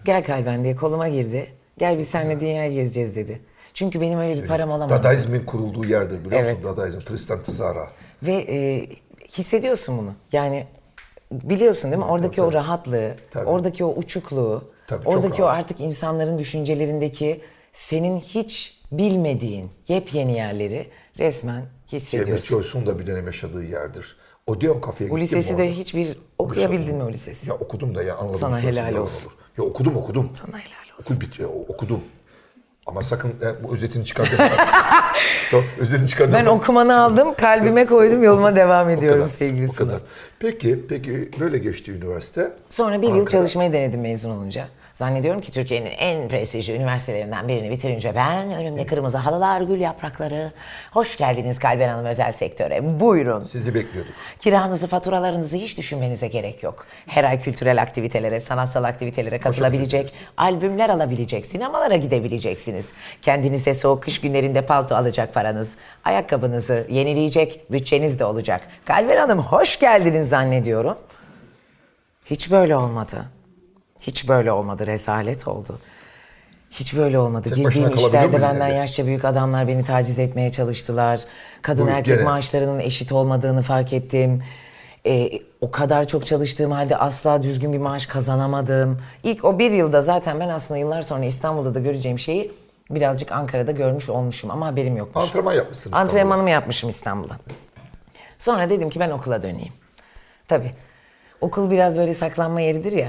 Gel kalben diye koluma girdi. Gel biz seninle dünyayı gezeceğiz dedi. Çünkü benim öyle bir param olamadı. Dadaizmin kurulduğu yerdir biliyor Evet. musun? Dadaizm, Tristan Tzara. Ve e, hissediyorsun bunu. Yani biliyorsun değil mi? Oradaki o rahatlığı, Tabii. oradaki o uçukluğu, Tabii, oradaki o artık insanların düşüncelerindeki senin hiç bilmediğin yepyeni yerleri resmen hissediyorsun. Joyce'un da bir dönem yaşadığı yerdir. Odeon kafeye Bu gittim. lisesi orada. de hiçbir okuyabildin mi o lisesi? Ya okudum da ya anladım. Sana helal olsun. olur. Ya okudum okudum. Sana helal olsun. Okul bitiyor okudum. Ama sakın e, bu özetini çıkardın. Yok, özetini çıkardın. Ben okumanı aldım, kalbime koydum, yoluma devam ediyorum sevgili O Suna. kadar. Peki, peki böyle geçti üniversite. Sonra bir yıl Ankara. çalışmayı denedim mezun olunca. Zannediyorum ki Türkiye'nin en prestijli üniversitelerinden birini bitirince ben önümde kırmızı halılar, gül yaprakları. Hoş geldiniz Kalben Hanım özel sektöre. Buyurun. Sizi bekliyorduk. Kiranızı, faturalarınızı hiç düşünmenize gerek yok. Her ay kültürel aktivitelere, sanatsal aktivitelere katılabilecek, albümler alabilecek, sinemalara gidebileceksiniz. Kendinize soğuk kış günlerinde palto alacak paranız, ayakkabınızı yenileyecek bütçeniz de olacak. Kalber Hanım hoş geldiniz zannediyorum. Hiç böyle olmadı. Hiç böyle olmadı. Rezalet oldu. Hiç böyle olmadı. Tek Girdiğim işlerde benden evde? yaşça büyük adamlar beni taciz etmeye çalıştılar. Kadın Bu erkek gene- maaşlarının eşit olmadığını fark ettim. Ee, o kadar çok çalıştığım halde asla düzgün bir maaş kazanamadım. İlk o bir yılda zaten ben aslında yıllar sonra İstanbul'da da göreceğim şeyi birazcık Ankara'da görmüş olmuşum ama haberim yokmuş. Antrenman yapmışsınız. İstanbul'da. Antrenmanımı yapmışım İstanbul'da. Sonra dedim ki ben okula döneyim. Tabii. Okul biraz böyle saklanma yeridir ya.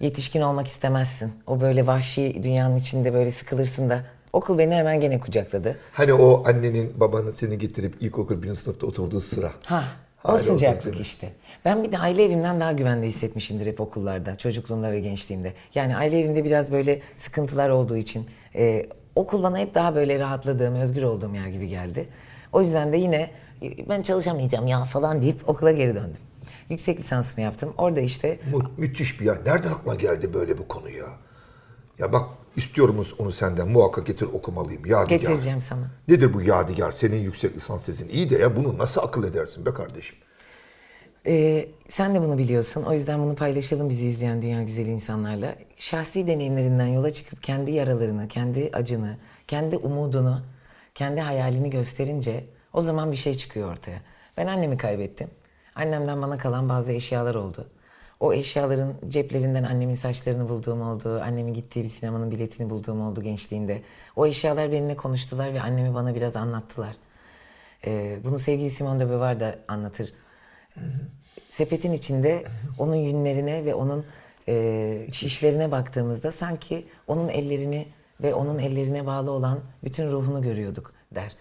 Yetişkin olmak istemezsin. O böyle vahşi dünyanın içinde böyle sıkılırsın da. Okul beni hemen gene kucakladı. Hani o annenin babanın seni getirip ilkokul birinci sınıfta oturduğu sıra. Ha, o Hala sıcaklık işte. Ben bir de aile evimden daha güvende hissetmişimdir hep okullarda, çocukluğumda ve gençliğimde. Yani aile evimde biraz böyle sıkıntılar olduğu için e, okul bana hep daha böyle rahatladığım, özgür olduğum yer gibi geldi. O yüzden de yine ben çalışamayacağım ya falan deyip okula geri döndüm. Yüksek lisansımı yaptım. Orada işte Mu- müthiş bir ya. Nereden aklına geldi böyle bu konu ya? Ya bak istiyorum onu senden muhakkak getir okumalıyım. Yadigar. getireceğim sana. Nedir bu yadigar? Senin yüksek lisans tezin iyi de ya bunu nasıl akıl edersin be kardeşim? Ee, sen de bunu biliyorsun. O yüzden bunu paylaşalım bizi izleyen dünya güzeli insanlarla. Şahsi deneyimlerinden yola çıkıp kendi yaralarını, kendi acını, kendi umudunu, kendi hayalini gösterince o zaman bir şey çıkıyor ortaya. Ben annemi kaybettim. Annemden bana kalan bazı eşyalar oldu. O eşyaların ceplerinden annemin saçlarını bulduğum oldu. Annemin gittiği bir sinemanın biletini bulduğum oldu gençliğinde. O eşyalar benimle konuştular ve annemi bana biraz anlattılar. Ee, bunu sevgili Simone de Beauvoir da anlatır sepetin içinde onun yünlerine ve onun e, şişlerine baktığımızda sanki onun ellerini ve onun ellerine bağlı olan bütün ruhunu görüyorduk der.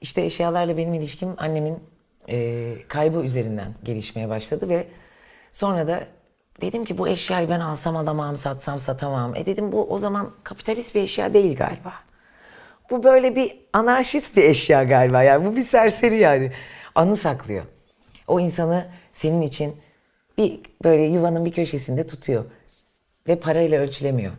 İşte eşyalarla benim ilişkim annemin e, kaybı üzerinden gelişmeye başladı ve sonra da dedim ki bu eşyayı ben alsam alamam, satsam satamam. E dedim bu o zaman kapitalist bir eşya değil galiba. Bu böyle bir anarşist bir eşya galiba yani bu bir serseri yani. Anı saklıyor. O insanı senin için bir böyle yuvanın bir köşesinde tutuyor. Ve parayla ölçülemiyor.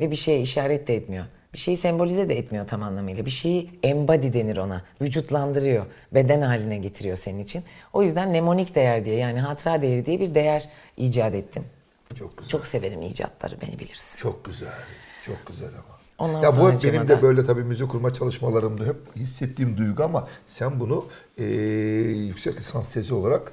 Ve bir şeye işaret de etmiyor. Bir şeyi sembolize de etmiyor tam anlamıyla. Bir şeyi embody denir ona. Vücutlandırıyor. Beden haline getiriyor senin için. O yüzden mnemonik değer diye yani hatıra değeri diye bir değer icat ettim. Çok güzel. Çok severim icatları beni bilirsin. Çok güzel. Çok güzel ama. Ondan ya bu hep benim de böyle tabii müzik kurma çalışmalarımda hep hissettiğim duygu ama sen bunu eee, yüksek lisans tezi olarak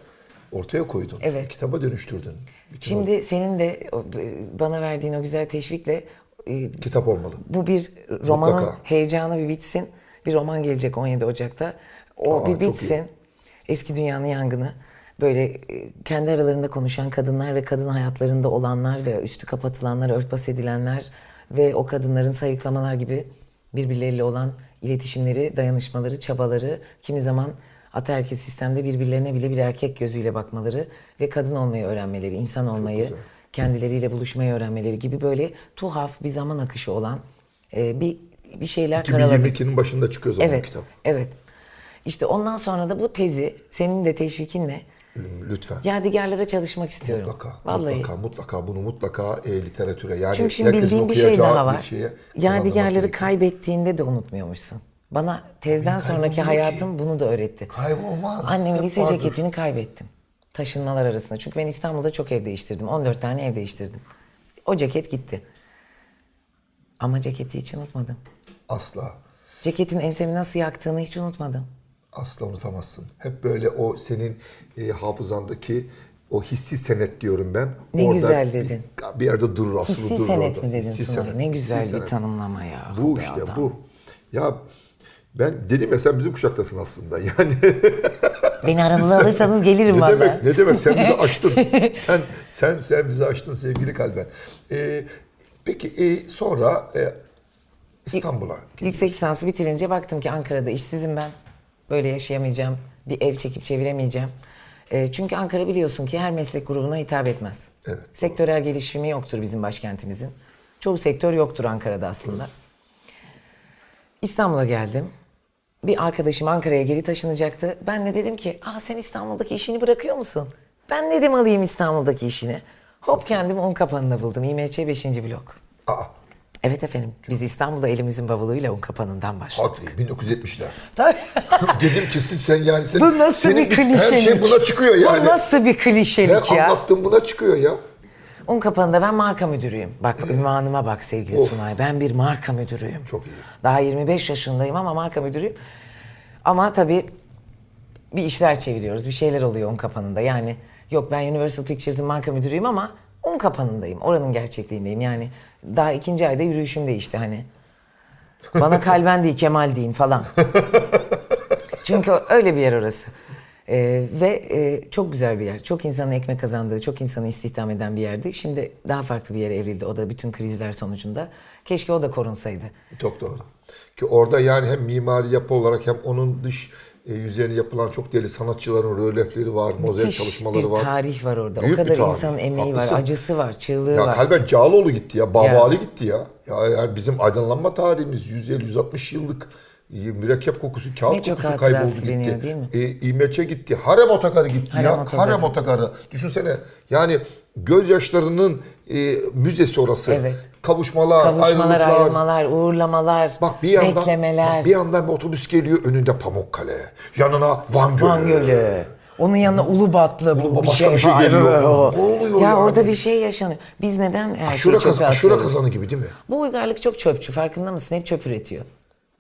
ortaya koydun. Evet. Kitaba dönüştürdün. Bütün Şimdi senin de o, e, bana verdiğin o güzel teşvikle e, o kitap olmalı. bu bir romanın Mutlaka. heyecanı bir bitsin. Bir roman gelecek 17 Ocak'ta. O Aa, bir bitsin. Eski dünyanın yangını. Böyle e, kendi aralarında konuşan kadınlar ve kadın hayatlarında olanlar ve üstü kapatılanlar, örtbas edilenler ve o kadınların sayıklamalar gibi birbirleriyle olan iletişimleri, dayanışmaları, çabaları, kimi zaman ataerkil sistemde birbirlerine bile bir erkek gözüyle bakmaları ve kadın olmayı öğrenmeleri, insan olmayı. Kendileriyle buluşmayı öğrenmeleri gibi böyle tuhaf bir zaman akışı olan e, bir bir şeyler karaladık. 2022'nin başında çıkıyor zaman Evet, kitap. evet. İşte ondan sonra da bu tezi senin de teşvikinle Lütfen. yadigarlara çalışmak istiyorum. Mutlaka, Vallahi. mutlaka, mutlaka bunu mutlaka e, literatüre yani Çünkü şimdi bildiğim bir şey daha var. şeye Yadigarları kaybettiğinde de unutmuyormuşsun. Bana tezden Tabii, sonraki hayatım bunu da öğretti. Kaybolmaz. Annemin lise vardır. ceketini kaybettim. Taşınmalar arasında. Çünkü ben İstanbul'da çok ev değiştirdim. 14 tane ev değiştirdim. O ceket gitti. Ama ceketi hiç unutmadım. Asla. Ceketin ensemi nasıl yaktığını hiç unutmadım. Asla unutamazsın. Hep böyle o senin e, hafızandaki o hissi senet diyorum ben. Ne güzel dedin. Bir, bir yerde durur asılı Hissi durur senet orada. mi dedin Hissi senet, Ne hissi güzel bir senet. tanımlama ya. Bu işte adam. bu. Ya ben dedim ya sen bizim kuşaktasın aslında. Yani Beni aranıza alırsanız gelirim ne valla. demek ne demek sen bizi aştın. sen sen sen bizi aştın sevgili kalben. Ee, peki e, sonra e, İstanbul'a Yüksek lisansı bitirince baktım ki Ankara'da işsizim ben. Böyle yaşayamayacağım. Bir ev çekip çeviremeyeceğim. E, çünkü Ankara biliyorsun ki her meslek grubuna hitap etmez. Evet. Sektörel gelişimi yoktur bizim başkentimizin. Çoğu sektör yoktur Ankara'da aslında. İstanbul'a geldim. Bir arkadaşım Ankara'ya geri taşınacaktı. Ben de dedim ki, Aa, sen İstanbul'daki işini bırakıyor musun? Ben dedim alayım İstanbul'daki işini. Hop kendimi un kapanında buldum. İMÇ 5. blok. Aa, Evet efendim. Biz İstanbul'da elimizin bavuluyla un kapanından başladık. hadi 1970'ler. Tabii. Dedim ki siz sen yani senin, Bu nasıl senin bir klişelik? Her şey buna çıkıyor yani. Bu nasıl bir klişelik ya? anlattığın buna çıkıyor ya. Un kapanında ben marka müdürüyüm. Bak ünvanıma bak sevgili Sunay. Ben bir marka müdürüyüm. Çok iyi. Daha 25 yaşındayım ama marka müdürüyüm. Ama tabii bir işler çeviriyoruz. Bir şeyler oluyor un kapanında. Yani yok ben Universal Pictures'ın marka müdürüyüm ama un kapanındayım. Oranın gerçekliğindeyim. Yani daha ikinci ayda yürüyüşüm değişti hani. Bana kalben değil Kemal deyin falan. Çünkü öyle bir yer orası. Ee, ve e, çok güzel bir yer. Çok insanın ekmek kazandığı, çok insanı istihdam eden bir yerdi. Şimdi daha farklı bir yere evrildi. O da bütün krizler sonucunda. Keşke o da korunsaydı. Çok doğru. Ki orada yani hem mimari yapı olarak hem onun dış e, yüzeyine yapılan çok değerli sanatçıların rölyefleri var, mozaik çalışmaları bir var. tarih var orada. Büyük o kadar insanın emeği Haklısın. var, acısı var, çığlığı Ya var. kalben Cağaloğlu gitti ya, Babali Ya. gitti ya. Ya yani bizim aydınlanma tarihimiz 150-160 yıllık mürekkep kokusu, kağıt Ne kokusu kayboldu gitti. değil mi? E, İmeç'e gitti. Harem otogarı gitti Harem ya. otogarı. Harem otogarı. Düşünsene yani gözyaşlarının e, müzesi orası. Evet. Kavuşmalar, Kavuşmalar, ayrılmalar, uğurlamalar, Bak bir yandan, beklemeler. bak bir yandan bir otobüs geliyor önünde Pamukkale. Yanına Van Gölü. Van Gölü. Onun yanına Ulubatlı bu bir şey, bir şey geliyor. O. Ne oluyor ya yani? orada bir şey yaşanıyor. Biz neden her Aşure, şeyi kaz çöpe aşure atıyoruz? kazanı gibi değil mi? Bu uygarlık çok çöpçü farkında mısın? Hep çöp üretiyor.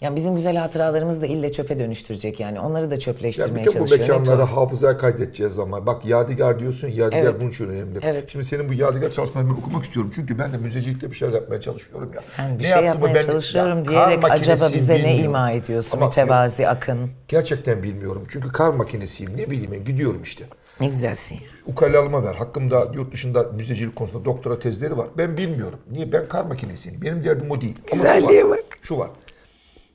Yani bizim güzel hatıralarımızı da ille çöpe dönüştürecek yani. Onları da çöpleştirmeye bu çalışıyor. Ne mekanlara tuhaf. hafızaya kaydedeceğiz ama bak yadigar diyorsun yadigar Evet. bunun için önemli. Evet. Şimdi senin bu yadigar çalışmalarını okumak istiyorum çünkü ben de müzecilikte bir şeyler yapmaya çalışıyorum ya. Sen bir Ne şey yapmaya ben- çalışıyorum Ya, diyerek acaba bize ne bilmiyorum. ima ediyorsun Ama mütevazi akın? Gerçekten bilmiyorum çünkü kar makinesiyim ne bileyim gidiyorum işte. Ne güzelsin ya. Ukalalıma ver. Hakkımda yurt dışında müzecilik konusunda doktora tezleri var. Ben bilmiyorum. Niye? Ben kar makinesiyim. Benim derdim o değil. Güzelliğe bak. Şu var.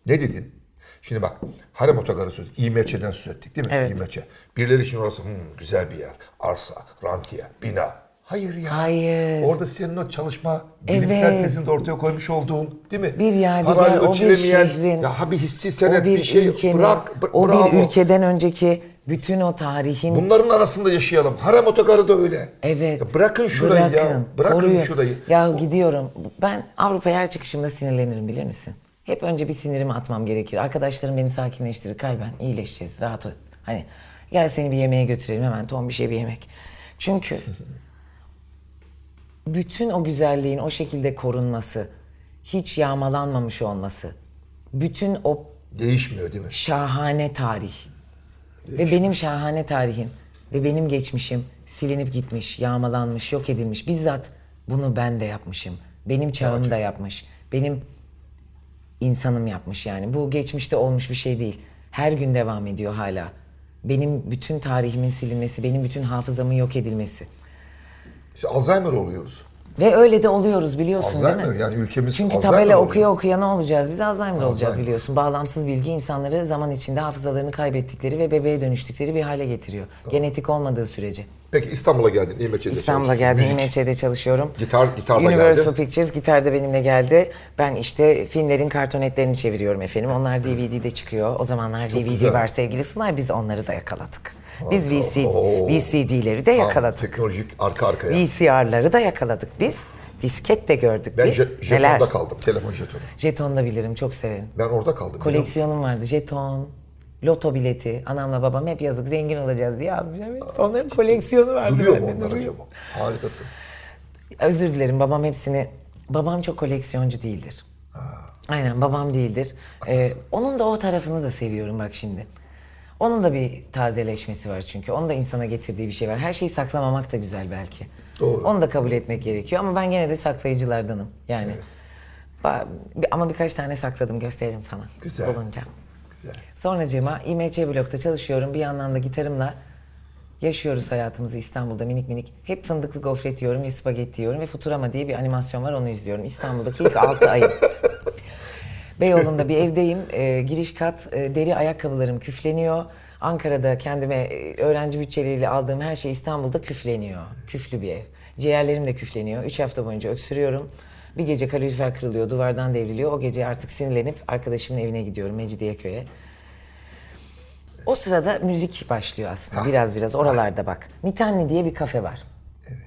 Ne dedin? Şimdi bak harem otogarı söz. İMÇ'den söz ettik değil mi? Evet. İMÇ. Birileri için orası "Hmm, güzel bir yer. Arsa, rantiye, bina. Hayır ya. Hayır. Orada senin o çalışma bilimsel Evet. tezinde ortaya koymuş olduğun değil mi? Bir yadigar, o bir şehrin, Ya ha bir hissi o senet bir bir şey ülkenin, bırak. b- o bravo. bir ülkeden önceki bütün o tarihin Bunların arasında yaşayalım. Harem otogarı da öyle. Evet. Ya bırakın şurayı ya. Bırakın, Bırakın koruyun. şurayı. Ya gidiyorum. Ben Avrupa'ya her çıkışımda sinirlenirim bilir misin? Hep önce bir sinirimi atmam gerekir. Arkadaşlarım beni sakinleştirir. Kalben iyileşeceğiz. Rahat ol. Hani gel seni bir yemeğe götürelim hemen. Ton bir şey bir yemek. Çünkü bütün o güzelliğin o şekilde korunması, hiç yağmalanmamış olması, bütün o Değişmiyor değil mi? şahane tarih. Ve benim şahane tarihim ve benim geçmişim silinip gitmiş, yağmalanmış, yok edilmiş. Bizzat bunu ben de yapmışım. Benim çağım da yapmış. Benim insanım yapmış yani. Bu geçmişte olmuş bir şey değil. Her gün devam ediyor hala. Benim bütün tarihimin silinmesi, benim bütün hafızamın yok edilmesi. İşte Alzheimer oluyoruz. Ve öyle de oluyoruz biliyorsun değil Alzheimer mi? yani ülkemiz Çünkü Alzheimer tabela oluyor. okuya okuya ne olacağız? Biz Alzheimer olacağız Alzheimer. biliyorsun. Bağlamsız bilgi insanları zaman içinde hafızalarını kaybettikleri ve bebeğe dönüştükleri bir hale getiriyor. Genetik olmadığı sürece. Peki İstanbul'a geldin. İMÇ'de İstanbul'a geldim. İMÇ'de çalışıyorum. Gitar- gitar da Universal geldi. Pictures gitar da benimle geldi. Ben işte filmlerin kartonetlerini çeviriyorum efendim. Onlar DVD'de çıkıyor. O zamanlar DVD güzel. var sevgili Sunay. Biz onları da yakaladık. Biz VC, Oo. VCD'leri de yakaladık. teknolojik arka arkaya. VCR'ları da yakaladık biz. Disket de gördük ben biz. je- Neler? jetonda kaldım. Telefon jetonu. Jeton da bilirim, çok severim. Ben orada kaldım. Koleksiyonum vardı. Jeton, loto bileti. Anamla babam hep yazık zengin olacağız diye almışlar. Onların koleksiyonu vardı. Duruyor mu onlar acaba? Harikasın. Özür dilerim babam hepsini... Babam çok koleksiyoncu değildir. Aynen babam değildir. Ee, onun da o tarafını da seviyorum bak şimdi. Onun da bir tazeleşmesi var çünkü. Onun da insana getirdiği bir şey var. Her şeyi saklamamak da güzel belki. Doğru. Onu da kabul etmek gerekiyor ama ben gene de saklayıcılardanım. Yani bir- ama birkaç tane sakladım gösteririm sana. Güzel. Bulunca. Güzel. Sonracığıma İMÇ blokta çalışıyorum. Bir yandan da gitarımla yaşıyoruz hayatımızı İstanbul'da minik minik. Hep fındıklı gofret yiyorum ve spagetti yiyorum ve Futurama diye bir animasyon var onu izliyorum. İstanbul'daki ilk 6 ayım. Beyoğlu'nda bir evdeyim. Ee, giriş kat e, deri ayakkabılarım küfleniyor. Ankara'da kendime e, öğrenci bütçeleriyle aldığım her şey İstanbul'da küfleniyor. Küflü bir ev. Ciğerlerim de küfleniyor. 3 hafta boyunca öksürüyorum. Bir gece kalorifer kırılıyor, duvardan devriliyor. O gece artık sinirlenip arkadaşımın evine gidiyorum Mecidiyeköy'e. O sırada müzik başlıyor aslında biraz biraz oralarda bak. Mitanni diye bir kafe var. Evet.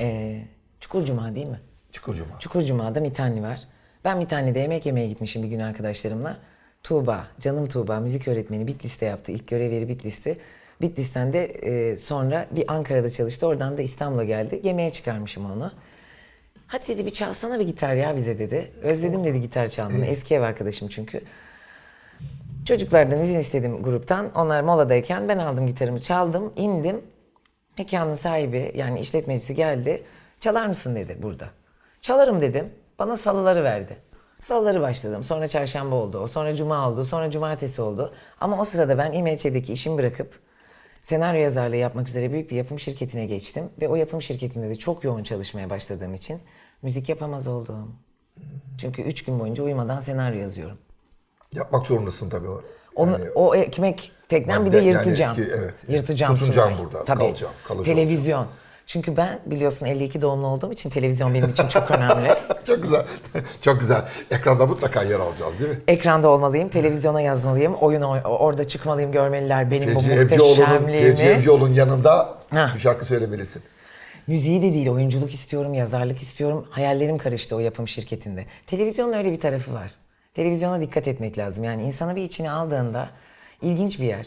Ee, Çukurcuma değil mi? Çukurcuma. Çukurcuma'da Mitanni var. Ben Mitanni'de yemek yemeye gitmişim bir gün arkadaşlarımla. Tuğba, canım Tuğba, müzik öğretmeni Bitlis'te yaptı. İlk görev yeri Bitlis'ti. Bitlis'ten de e, sonra bir Ankara'da çalıştı. Oradan da İstanbul'a geldi. Yemeğe çıkarmışım onu. Hadi dedi bir çalsana bir gitar ya bize dedi. Özledim dedi gitar çalmayı. Eski ev arkadaşım çünkü. Çocuklardan izin istedim gruptan. Onlar moladayken ben aldım gitarımı çaldım, indim. Mekanın sahibi yani işletmecisi geldi. Çalar mısın dedi burada. Çalarım dedim. Bana salıları verdi. Salıları başladım. Sonra çarşamba oldu. O sonra cuma oldu. Sonra cumartesi oldu. Ama o sırada ben İMÇ'deki işimi bırakıp senaryo yazarlığı yapmak üzere büyük bir yapım şirketine geçtim. Ve o yapım şirketinde de çok yoğun çalışmaya başladığım için müzik yapamaz oldum. Çünkü üç gün boyunca uyumadan senaryo yazıyorum. Yapmak zorundasın tabii. o. Onu, Yani o ekmek teknen bir de Madde, yani yırtacağım. etki, evet. Yırtacağım Tutunacağım burada, Tabii. kalacağım, kalıcı Televizyon. Çünkü ben biliyorsun 52 doğumlu olduğum için televizyon benim için çok önemli. Çok güzel. Çok güzel. Ekranda mutlaka yer alacağız değil mi? Ekranda olmalıyım, televizyona yazmalıyım, oyun oy- orada çıkmalıyım, görmeliler benim bu Evcioğlu'nun, Fevzi muhteşemliğimi. Evcioğlu'nun yanında Hah. bir şarkı söylemelisin. Müziği de değil, oyunculuk istiyorum, yazarlık istiyorum. Hayallerim karıştı o yapım şirketinde. Televizyonun öyle bir tarafı var. Televizyona dikkat etmek lazım. Yani insana bir içine aldığında ilginç bir yer.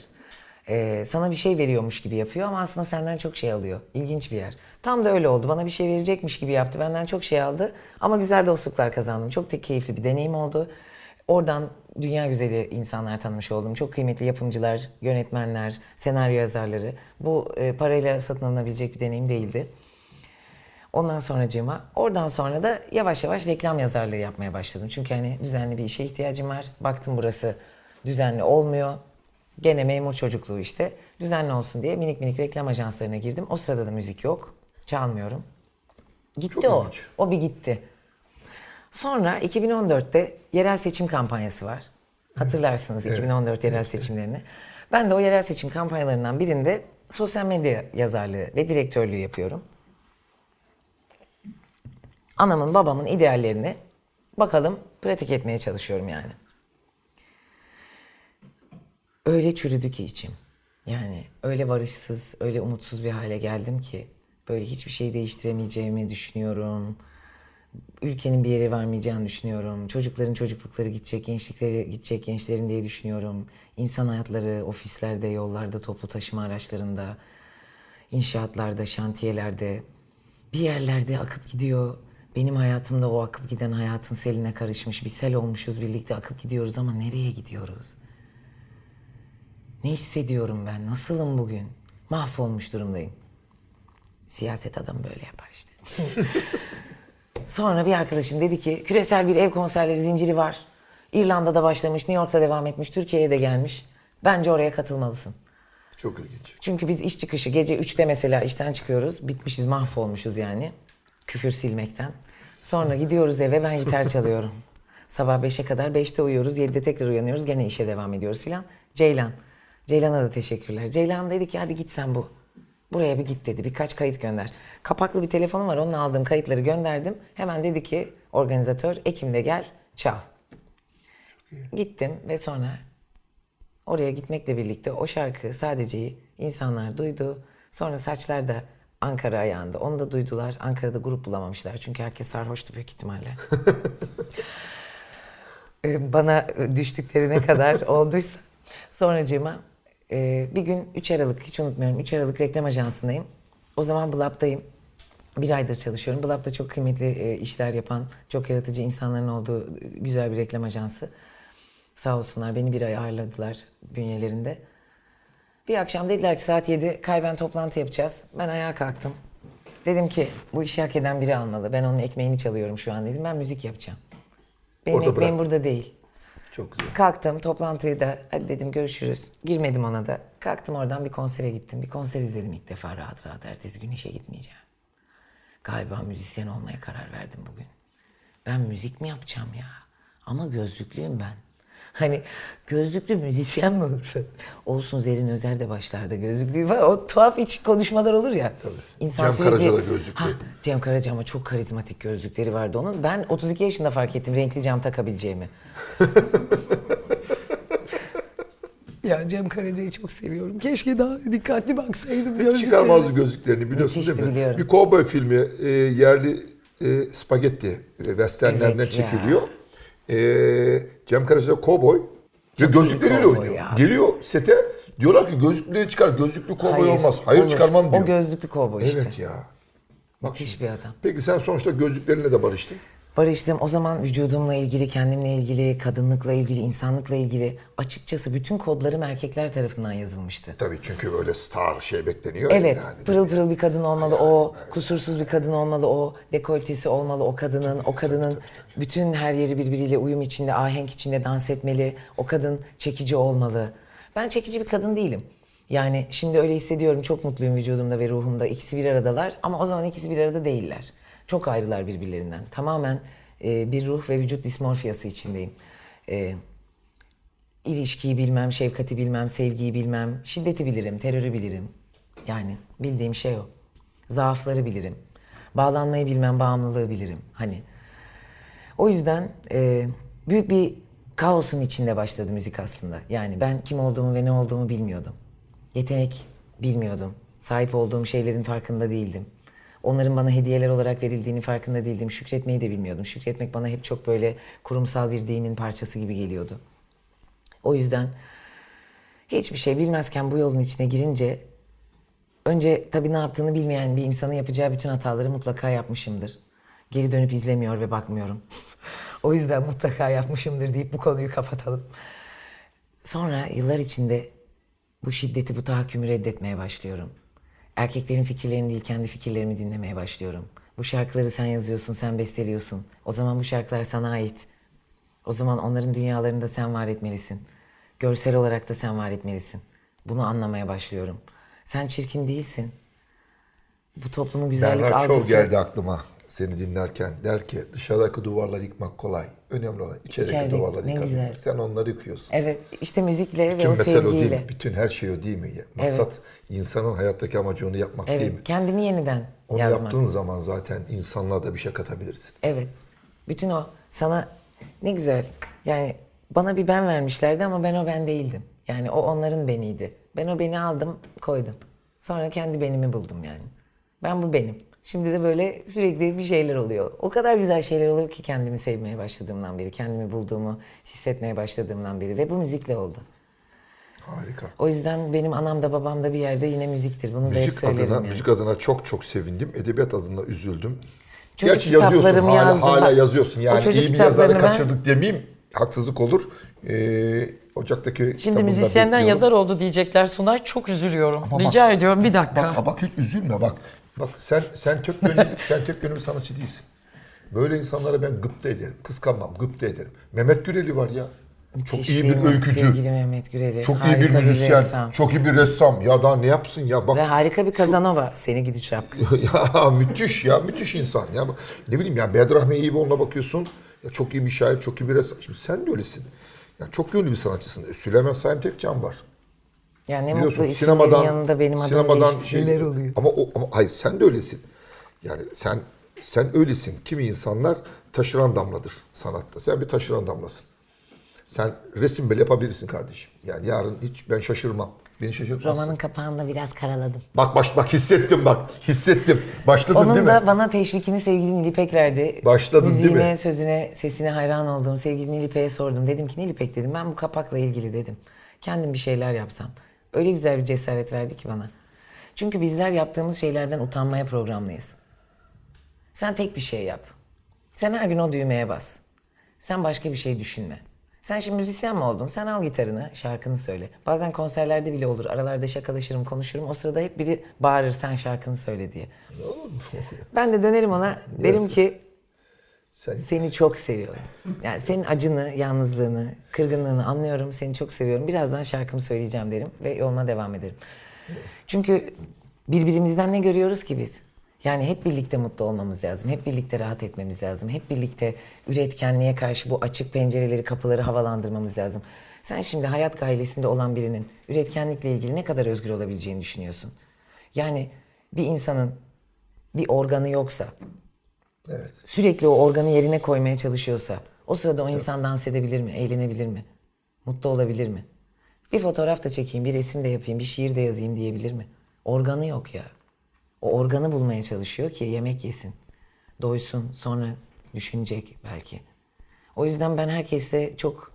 Ee, sana bir şey veriyormuş gibi yapıyor ama aslında senden çok şey alıyor. İlginç bir yer. Tam da öyle oldu. Bana bir şey verecekmiş gibi yaptı. Benden çok şey aldı. Ama güzel dostluklar kazandım. Çok da keyifli bir deneyim oldu. Oradan dünya güzeli insanlar tanımış oldum. Çok kıymetli yapımcılar, yönetmenler, senaryo yazarları. Bu e, parayla satın alınabilecek bir deneyim değildi. Ondan sonracığıma, oradan sonra da yavaş yavaş reklam yazarlığı yapmaya başladım. Çünkü hani düzenli bir işe ihtiyacım var. Baktım burası düzenli olmuyor. Gene memur çocukluğu işte. Düzenli olsun diye minik minik reklam ajanslarına girdim. O sırada da müzik yok. Çalmıyorum. Gitti Çok o. ilginç. O bir gitti. Sonra 2014'te yerel seçim kampanyası var. Hatırlarsınız 2014 yerel seçimlerini. Ben de o yerel seçim kampanyalarından birinde sosyal medya yazarlığı ve direktörlüğü yapıyorum. Anamın babamın ideallerini bakalım pratik etmeye çalışıyorum yani. Öyle çürüdü ki içim. Yani öyle barışsız, öyle umutsuz bir hale geldim ki böyle hiçbir şey değiştiremeyeceğimi düşünüyorum. Ülkenin bir yere varmayacağını düşünüyorum. Çocukların çocuklukları gidecek, gençlikleri gidecek gençlerin diye düşünüyorum. İnsan hayatları ofislerde, yollarda, toplu taşıma araçlarında, inşaatlarda, şantiyelerde bir yerlerde akıp gidiyor. Benim hayatımda o akıp giden hayatın seline karışmış bir sel olmuşuz birlikte akıp gidiyoruz ama nereye gidiyoruz? Ne hissediyorum ben? Nasılım bugün? Mahvolmuş durumdayım. Siyaset adam böyle yapar işte. Sonra bir arkadaşım dedi ki küresel bir ev konserleri zinciri var. İrlanda'da başlamış, New York'ta devam etmiş, Türkiye'ye de gelmiş. Bence oraya katılmalısın. Çok ilginç. Çünkü biz iş çıkışı gece 3'te mesela işten çıkıyoruz. Bitmişiz, mahvolmuşuz yani. Küfür silmekten. Sonra gidiyoruz eve ben gitar çalıyorum. Sabah 5'e kadar 5'te uyuyoruz. 7'de tekrar uyanıyoruz. Gene işe devam ediyoruz filan. Ceylan. Ceylan'a da teşekkürler. Ceylan dedi ki hadi git sen bu. Buraya bir git dedi. Birkaç kayıt gönder. Kapaklı bir telefonum var. Onunla aldığım kayıtları gönderdim. Hemen dedi ki organizatör Ekim'de gel çal. Gittim ve sonra Oraya gitmekle birlikte o şarkı sadece insanlar duydu. Sonra saçlar da Ankara ayağında. Onu da duydular. Ankara'da grup bulamamışlar. Çünkü herkes sarhoştu büyük ihtimalle. Ee, Bana düştükleri ne kadar olduysa. Sonracığıma e, bir gün 3 Aralık hiç unutmuyorum. 3 Aralık reklam ajansındayım. O zaman Blab'dayım. Bir aydır çalışıyorum. Blab'da çok kıymetli e, işler yapan, çok yaratıcı insanların olduğu güzel bir reklam ajansı. Sağ olsunlar beni bir ay ağırladılar bünyelerinde. Bir akşam dediler ki saat 7 kalben toplantı yapacağız. Ben ayağa kalktım. Dedim ki bu işi hak eden biri almalı. Ben onun ekmeğini çalıyorum şu an dedim. Ben müzik yapacağım. Benim Orada ekmeğim bıraktın. burada değil. Çok güzel. Kalktım toplantıyı da hadi dedim görüşürüz. Girmedim ona da. Kalktım oradan bir konsere gittim. Bir konser izledim ilk defa rahat rahat. Ertesi gün işe gitmeyeceğim. Galiba müzisyen olmaya karar verdim bugün. Ben müzik mi yapacağım ya? Ama gözlüklüyüm ben. Hani gözlüklü müzisyen mi olur? Olsun Zerrin Özer de başlarda gözlüklü. O tuhaf iç konuşmalar olur ya. Tabii. Cem Karaca da gözlüklü. Ha, Cem Karaca ama çok karizmatik gözlükleri vardı onun. Ben 32 yaşında fark ettim renkli cam takabileceğimi. ya Cem Karaca'yı çok seviyorum. Keşke daha dikkatli baksaydım gözlüklerine. çıkarmazdı gözlüklerini biliyorsun Müthişti, değil mi? biliyorum. Bir kovboy filmi e, yerli e, spagetti e, westernlerden Evet ya. E, Cem Karaca kovboy ve gözlükleriyle oynuyor. ya. Geliyor sete diyorlar ki gözlükleri çıkar gözlüklü kovboy olmaz. Hayır olur. çıkarmam diyor. O gözlüklü kovboy işte. Evet ya. Müthiş bir adam. Peki sen sonuçta gözlüklerinle de barıştın. Barıştım. O zaman vücudumla ilgili, kendimle ilgili, kadınlıkla ilgili, insanlıkla ilgili açıkçası bütün kodlarım erkekler tarafından yazılmıştı. Tabii çünkü böyle star şey bekleniyor. Evet, Yani. pırıl pırıl bir kadın olmalı o, kusursuz bir kadın olmalı o, dekoltesi olmalı o kadının, o kadının bütün her yeri birbiriyle uyum içinde, ahenk içinde dans etmeli, o kadın çekici olmalı. Ben çekici bir kadın değilim. Yani şimdi öyle hissediyorum, çok mutluyum vücudumda ve ruhumda. İkisi bir aradalar ama o zaman ikisi bir arada değiller. Çok ayrılar birbirlerinden. Tamamen e, bir ruh ve vücut dismorfiyası içindeyim. E, İlişkiyi bilmem, şefkati bilmem, sevgiyi bilmem, şiddeti bilirim, terörü bilirim. Yani bildiğim şey o. Zaafları bilirim. Bağlanmayı bilmem, bağımlılığı bilirim. Hani o yüzden e, büyük bir kaosun içinde başladı müzik aslında. Yani ben kim olduğumu ve ne olduğumu bilmiyordum. Yetenek bilmiyordum. Sahip olduğum şeylerin farkında değildim. Onların bana hediyeler olarak verildiğini farkında değildim. Şükretmeyi de bilmiyordum. Şükretmek bana hep çok böyle kurumsal bir dinin parçası gibi geliyordu. O yüzden hiçbir şey bilmezken bu yolun içine girince önce tabii ne yaptığını bilmeyen bir insanın yapacağı bütün hataları mutlaka yapmışımdır. Geri dönüp izlemiyor ve bakmıyorum. o yüzden mutlaka yapmışımdır deyip bu konuyu kapatalım. Sonra yıllar içinde bu şiddeti, bu tahakkümü reddetmeye başlıyorum. Erkeklerin fikirlerini değil kendi fikirlerimi dinlemeye başlıyorum. Bu şarkıları sen yazıyorsun, sen besteliyorsun. O zaman bu şarkılar sana ait. O zaman onların dünyalarında sen var etmelisin. Görsel olarak da sen var etmelisin. Bunu anlamaya başlıyorum. Sen çirkin değilsin. Bu toplumun güzellik Bernard algısı... Shaw geldi aklıma seni dinlerken. Der ki dışarıdaki duvarları yıkmak kolay. Önemli olan içerideki İçeride, duvarları güzel. Sen onları yıkıyorsun. Evet, işte müzikle ve Bütün o mesele o sevgiyle. değil. Bütün her şey o değil mi? Maksat insanın hayattaki amacı onu yapmak değil mi? Evet, kendini yeniden Onu yazmak. yaptığın zaman zaten insanlığa da bir şey katabilirsin. Evet. Bütün o sana ne güzel. Yani bana bir ben vermişlerdi ama ben o ben değildim. Yani o onların beniydi. Ben o beni aldım, koydum. Sonra kendi benimi buldum yani. Ben bu benim. Şimdi de böyle sürekli bir şeyler oluyor. O kadar güzel şeyler oluyor ki kendimi sevmeye başladığımdan beri, kendimi bulduğumu hissetmeye başladığımdan beri ve bu müzikle oldu. Harika. O yüzden benim anam da babam da bir yerde yine müziktir. Bunu da hep Müzik söylerim adına, yani. müzik adına çok çok sevindim. Edebiyat adına üzüldüm. Çocuk Gerçi yazıyorsun, hala, yazdım. hala Bak, yazıyorsun. Yani iyi bir yazarı ben- kaçırdık demeyeyim. Haksızlık olur. Ee, Ocak'taki Şimdi müzisyenden bekliyorum. yazar oldu diyecekler Sunay. Çok üzülüyorum. Ama bak- Rica ediyorum bir dakika. Bak, bak hiç üzülme bak. Bak sen sen tek gönüllü, sen tek gönüllü sanatçı değilsin. Böyle insanlara ben gıpta ederim. Kıskanmam, gıpta ederim. Mehmet Güreli var ya. Çok Müthiş iyi değil bir öykücü. Mehmet Güreli. Çok iyi Harika bir müzisyen. ressam. çok iyi bir ressam. Ya daha ne yapsın ya bak. Ve harika bir Kazanova. Seni gidi çapkın. ya müthiş ya müthiş insan ya. Ne bileyim ya Bedrahmi İboğlu'na bakıyorsun. Ya çok iyi bir şair, çok iyi bir ressam. Şimdi sen de öylesin. Ya çok yönlü bir sanatçısın. E, Süleyman Saim Tekcan var. Yani ne Biliyorsun mutlu sinemadan yanında benim adım sinemadan şey, oluyor? Ama o ama hayır sen de öylesin. Yani sen sen öylesin. Kimi insanlar taşıran damladır sanatta. Sen bir taşıran damlasın. Sen resim bile yapabilirsin kardeşim. Yani yarın hiç ben şaşırmam. Beni şaşırtmazsın. Romanın kapağını da biraz karaladım. Bak baş bak hissettim bak. Hissettim. Başladın Onun değil da mi? bana teşvikini sevgili Nilipek verdi. Başladın değil Müziğine, mi? sözüne, sesine hayran olduğum sevgili Nilipek'e sordum. Dedim ki Nilipek dedim ben bu kapakla ilgili dedim. Kendim bir şeyler yapsam. Öyle güzel bir cesaret verdi ki bana. Çünkü bizler yaptığımız şeylerden utanmaya programlıyız. Sen tek bir şey yap. Sen her gün o düğmeye bas. Sen başka bir şey düşünme. Sen şimdi müzisyen mi oldun? Sen al gitarını, şarkını söyle. Bazen konserlerde bile olur. Aralarda şakalaşırım, konuşurum. O sırada hep biri bağırır sen şarkını söyle diye. Ben de dönerim ona. Derim ki Sen seni çok seviyorum. Yani senin acını, yalnızlığını, kırgınlığını anlıyorum. Seni çok seviyorum. Birazdan şarkımı söyleyeceğim derim ve yoluma devam ederim. Çünkü birbirimizden ne görüyoruz ki biz? Yani hep birlikte mutlu olmamız lazım. Hep birlikte rahat etmemiz lazım. Hep birlikte üretkenliğe karşı bu açık pencereleri, kapıları havalandırmamız lazım. Sen şimdi hayat gailesinde olan birinin üretkenlikle ilgili ne kadar özgür olabileceğini düşünüyorsun. Yani bir insanın bir organı yoksa, Evet. sürekli o organı yerine koymaya çalışıyorsa o sırada o insan dans edebilir mi? Eğlenebilir mi? Mutlu olabilir mi? Bir fotoğraf da çekeyim, bir resim de yapayım, bir şiir de yazayım diyebilir mi? Organı yok ya. O organı bulmaya çalışıyor ki yemek yesin. Doysun, sonra düşünecek belki. O yüzden ben herkesle çok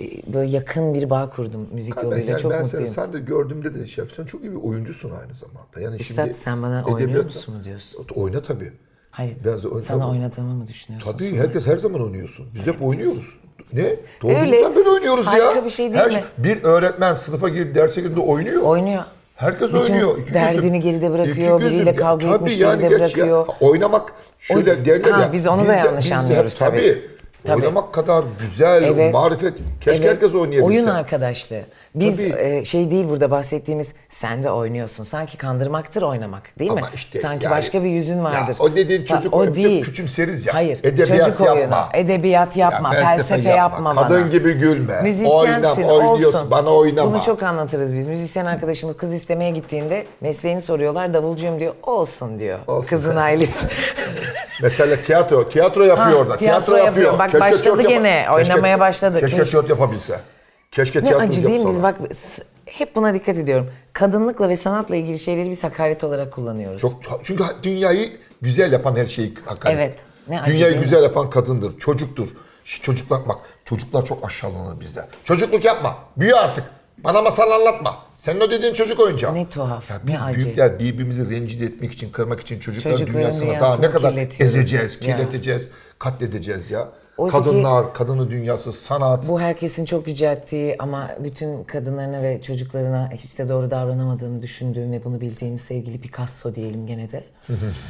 e, böyle yakın bir bağ kurdum müzik Ben, yoluyla. yani çok ben mutluyum. seni, sen de gördüğümde de şey yapıyorsun. Çok iyi bir oyuncusun aynı zamanda. Yani Üstad, sen bana oynuyor musun mu diyorsun? Oyna tabii. Hayır, Ben sana tabii. oynadığımı mı düşünüyorsun? Tabii sonra? herkes her zaman oynuyorsun. Biz hep oynuyoruz. Ne? Doğduğumuzdan beri oynuyoruz ya. Harika bir şey değil Her mi? Bir öğretmen sınıfa girip derse girdiğinde oynuyor. Oynuyor. Herkes Bütün oynuyor. İki derdini gözüm. geride bırakıyor, İki gözüm. biriyle Ya kavga tabii etmiş yani geride geç ya. bırakıyor. Oynamak şöyle O- derler Ha, ya. biz onu da de- yanlış de- anlıyoruz tabii. Tabii. Tabii. Oynamak kadar güzel, Evet. marifet. Keşke Evet. herkes oynayabilse. Oyun arkadaşlığı. Biz Tabii. e, şey değil burada bahsettiğimiz sen de oynuyorsun. Sanki kandırmaktır oynamak değil mi? Ama işte Sanki yani- başka bir yüzün vardır. Ya o dediğin Ha, çocuk o oyunu değil. küçümseriz ya. Hayır. Edebiyat çocuk oyunu. yapma. Edebiyat yapma. Ya felsefe, yapma, bana. Kadın gibi gülme. Müzisyensin Oyna, oynuyorsun. olsun. Bana oynama. Bunu çok anlatırız biz. Müzisyen arkadaşımız kız istemeye gittiğinde mesleğini soruyorlar. Davulcuyum diyor. Olsun diyor. Olsun. Kızın ailesi. Mesela tiyatro, tiyatro yapıyor Ha, orada. tiyatro Tiyatro, yapıyor. yapıyor. Bak Keşke başladı tiyatro yapa- gene, oynamaya başladı. Keşke Keşke- tiyatro yapabilse. Keşke Ne tiyatro acı değil mi? Biz bak hep buna dikkat ediyorum. Kadınlıkla ve sanatla ilgili şeyleri biz hakaret olarak kullanıyoruz. Çok, çünkü dünyayı güzel yapan her şeyi hakaret. Evet. Ne acı Dünyayı değil mi? güzel yapan kadındır, çocuktur. Çocuklar bak, çocuklar çok aşağılanır bizde. Çocukluk yapma, büyü artık. Bana masal anlatma. Senin o dediğin çocuk oyuncağı. Ne tuhaf, Ya ne biz acı. büyükler birbirimizi rencide etmek için, kırmak için çocukların, Çocukların dünyasını daha dünyasını ne kadar ezeceğiz, Ya. kirleteceğiz, katledeceğiz ya. Oysa ki- Kadınlar, kadının dünyası, sanat. Bu herkesin çok yücelttiği ama bütün kadınlarına ve çocuklarına hiç de doğru davranamadığını düşündüğüm ve bunu bildiğim sevgili Picasso diyelim gene de.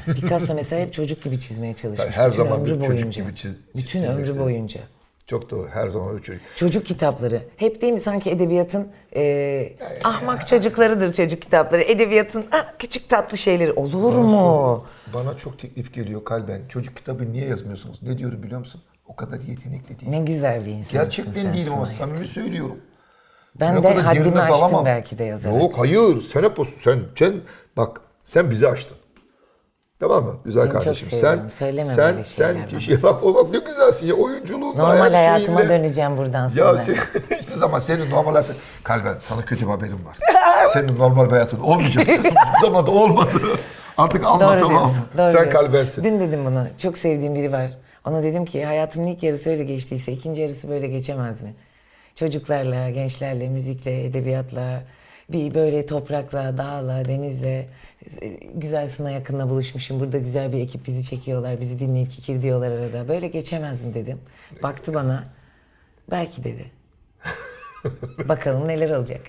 Picasso mesela hep çocuk gibi çizmeye çalışmış. Her bütün zaman bir ömrü çocuk boyunca. gibi çiz- Bütün çizmek ömrü istedi. boyunca. Çok doğru, her zaman bir çocuk. Çocuk kitapları. Hep değil mi sanki edebiyatın e, ahmak çocuklarıdır çocuk kitapları. Edebiyatın ah, küçük tatlı şeyleri. Olur mu? Bana çok teklif geliyor kalben. Çocuk kitabı niye yazmıyorsunuz? Ne diyorum biliyor musun? O kadar yetenekli değil. Ne güzel bir insansın Gerçekten sen değilim ama samimi söylüyorum. Ben o de haddimi aştım dalamam. belki de yazarak. Yok hayır sen hep o, sen, sen bak sen bizi açtın. Tamam mı? Güzel Seni çok kardeşim. seviyorum. Sen Söyleme sen sen şey bak o bak ne güzelsin ya oyunculuğunla Normal hayatıma şeyinle. döneceğim buradan sonra. Ya şey, hiçbir zaman senin normal hayatın... Kalben sana kötü bir haberim var. senin normal bir hayatın olmayacak. Hiçbir zaman da olmadı. Artık Doğru anlatamam. diyorsun. Doğru Sen diyorsun. kalbensin. Dün dedim bunu. Çok sevdiğim biri var. Ona dedim ki hayatımın ilk yarısı öyle geçtiyse ikinci yarısı böyle geçemez mi? Çocuklarla, gençlerle, müzikle, edebiyatla, bir böyle toprakla, dağla, denizle, e, güzel Sına yakınla buluşmuşum. Burada güzel bir ekip bizi çekiyorlar, bizi dinleyip kikir diyorlar arada. Böyle geçemez mi dedim. Baktı bana. Belki dedi. Bakalım neler olacak.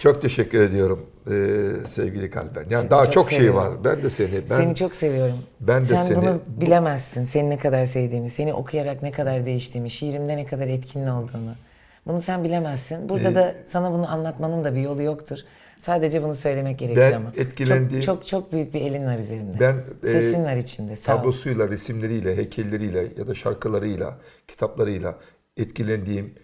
Çok teşekkür ediyorum ee, sevgili kalben. Yani daha çok çok, şey var. Ben de seni ben seni çok seviyorum. ben de Sen seni- bunu bilemezsin. Seni ne kadar sevdiğimi, seni okuyarak ne kadar değiştiğimi, şiirimde ne kadar etkin olduğunu. Bunu sen bilemezsin. Burada da sana bunu anlatmanın da bir yolu yoktur. Sadece bunu söylemek gerekiyor Ben ama. etkilendiğim- Çok, çok çok büyük bir elin var üzerimde. Ben, e, Sesin var içimde. Sağ ol. tablosuyla, resimleriyle, heykelleriyle ya da şarkılarıyla, kitaplarıyla etkilendiğim,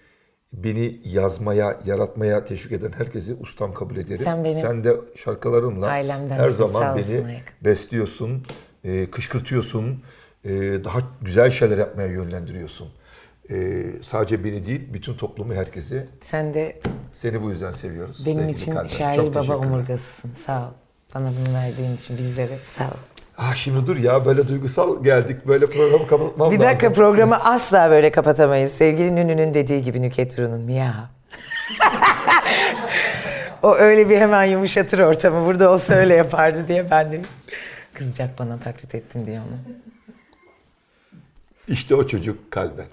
beni yazmaya, yaratmaya teşvik eden herkesi ustam kabul ederim. Sen benim de şarkılarınla her zaman olsun beni Ayak. besliyorsun, e, kışkırtıyorsun, e, daha güzel şeyler yapmaya yönlendiriyorsun. E, sadece beni değil, bütün toplumu, herkesi. Sen de Seni bu yüzden seviyoruz. benim için kalben. şair Çok baba omurgasısın. Sağ ol. Bana bunu verdiğin için bizlere sağ ol. Ah şimdi dur ya böyle duygusal geldik. Böyle programı kapatmam Bir lazım. dakika programı asla böyle kapatamayız. Sevgili Nünü'nün dediği gibi Nüket Duru'nun miyav. o öyle bir hemen yumuşatır ortamı. Burada olsa öyle yapardı diye ben de kızacak bana taklit ettim diye onu. İşte o çocuk kalben.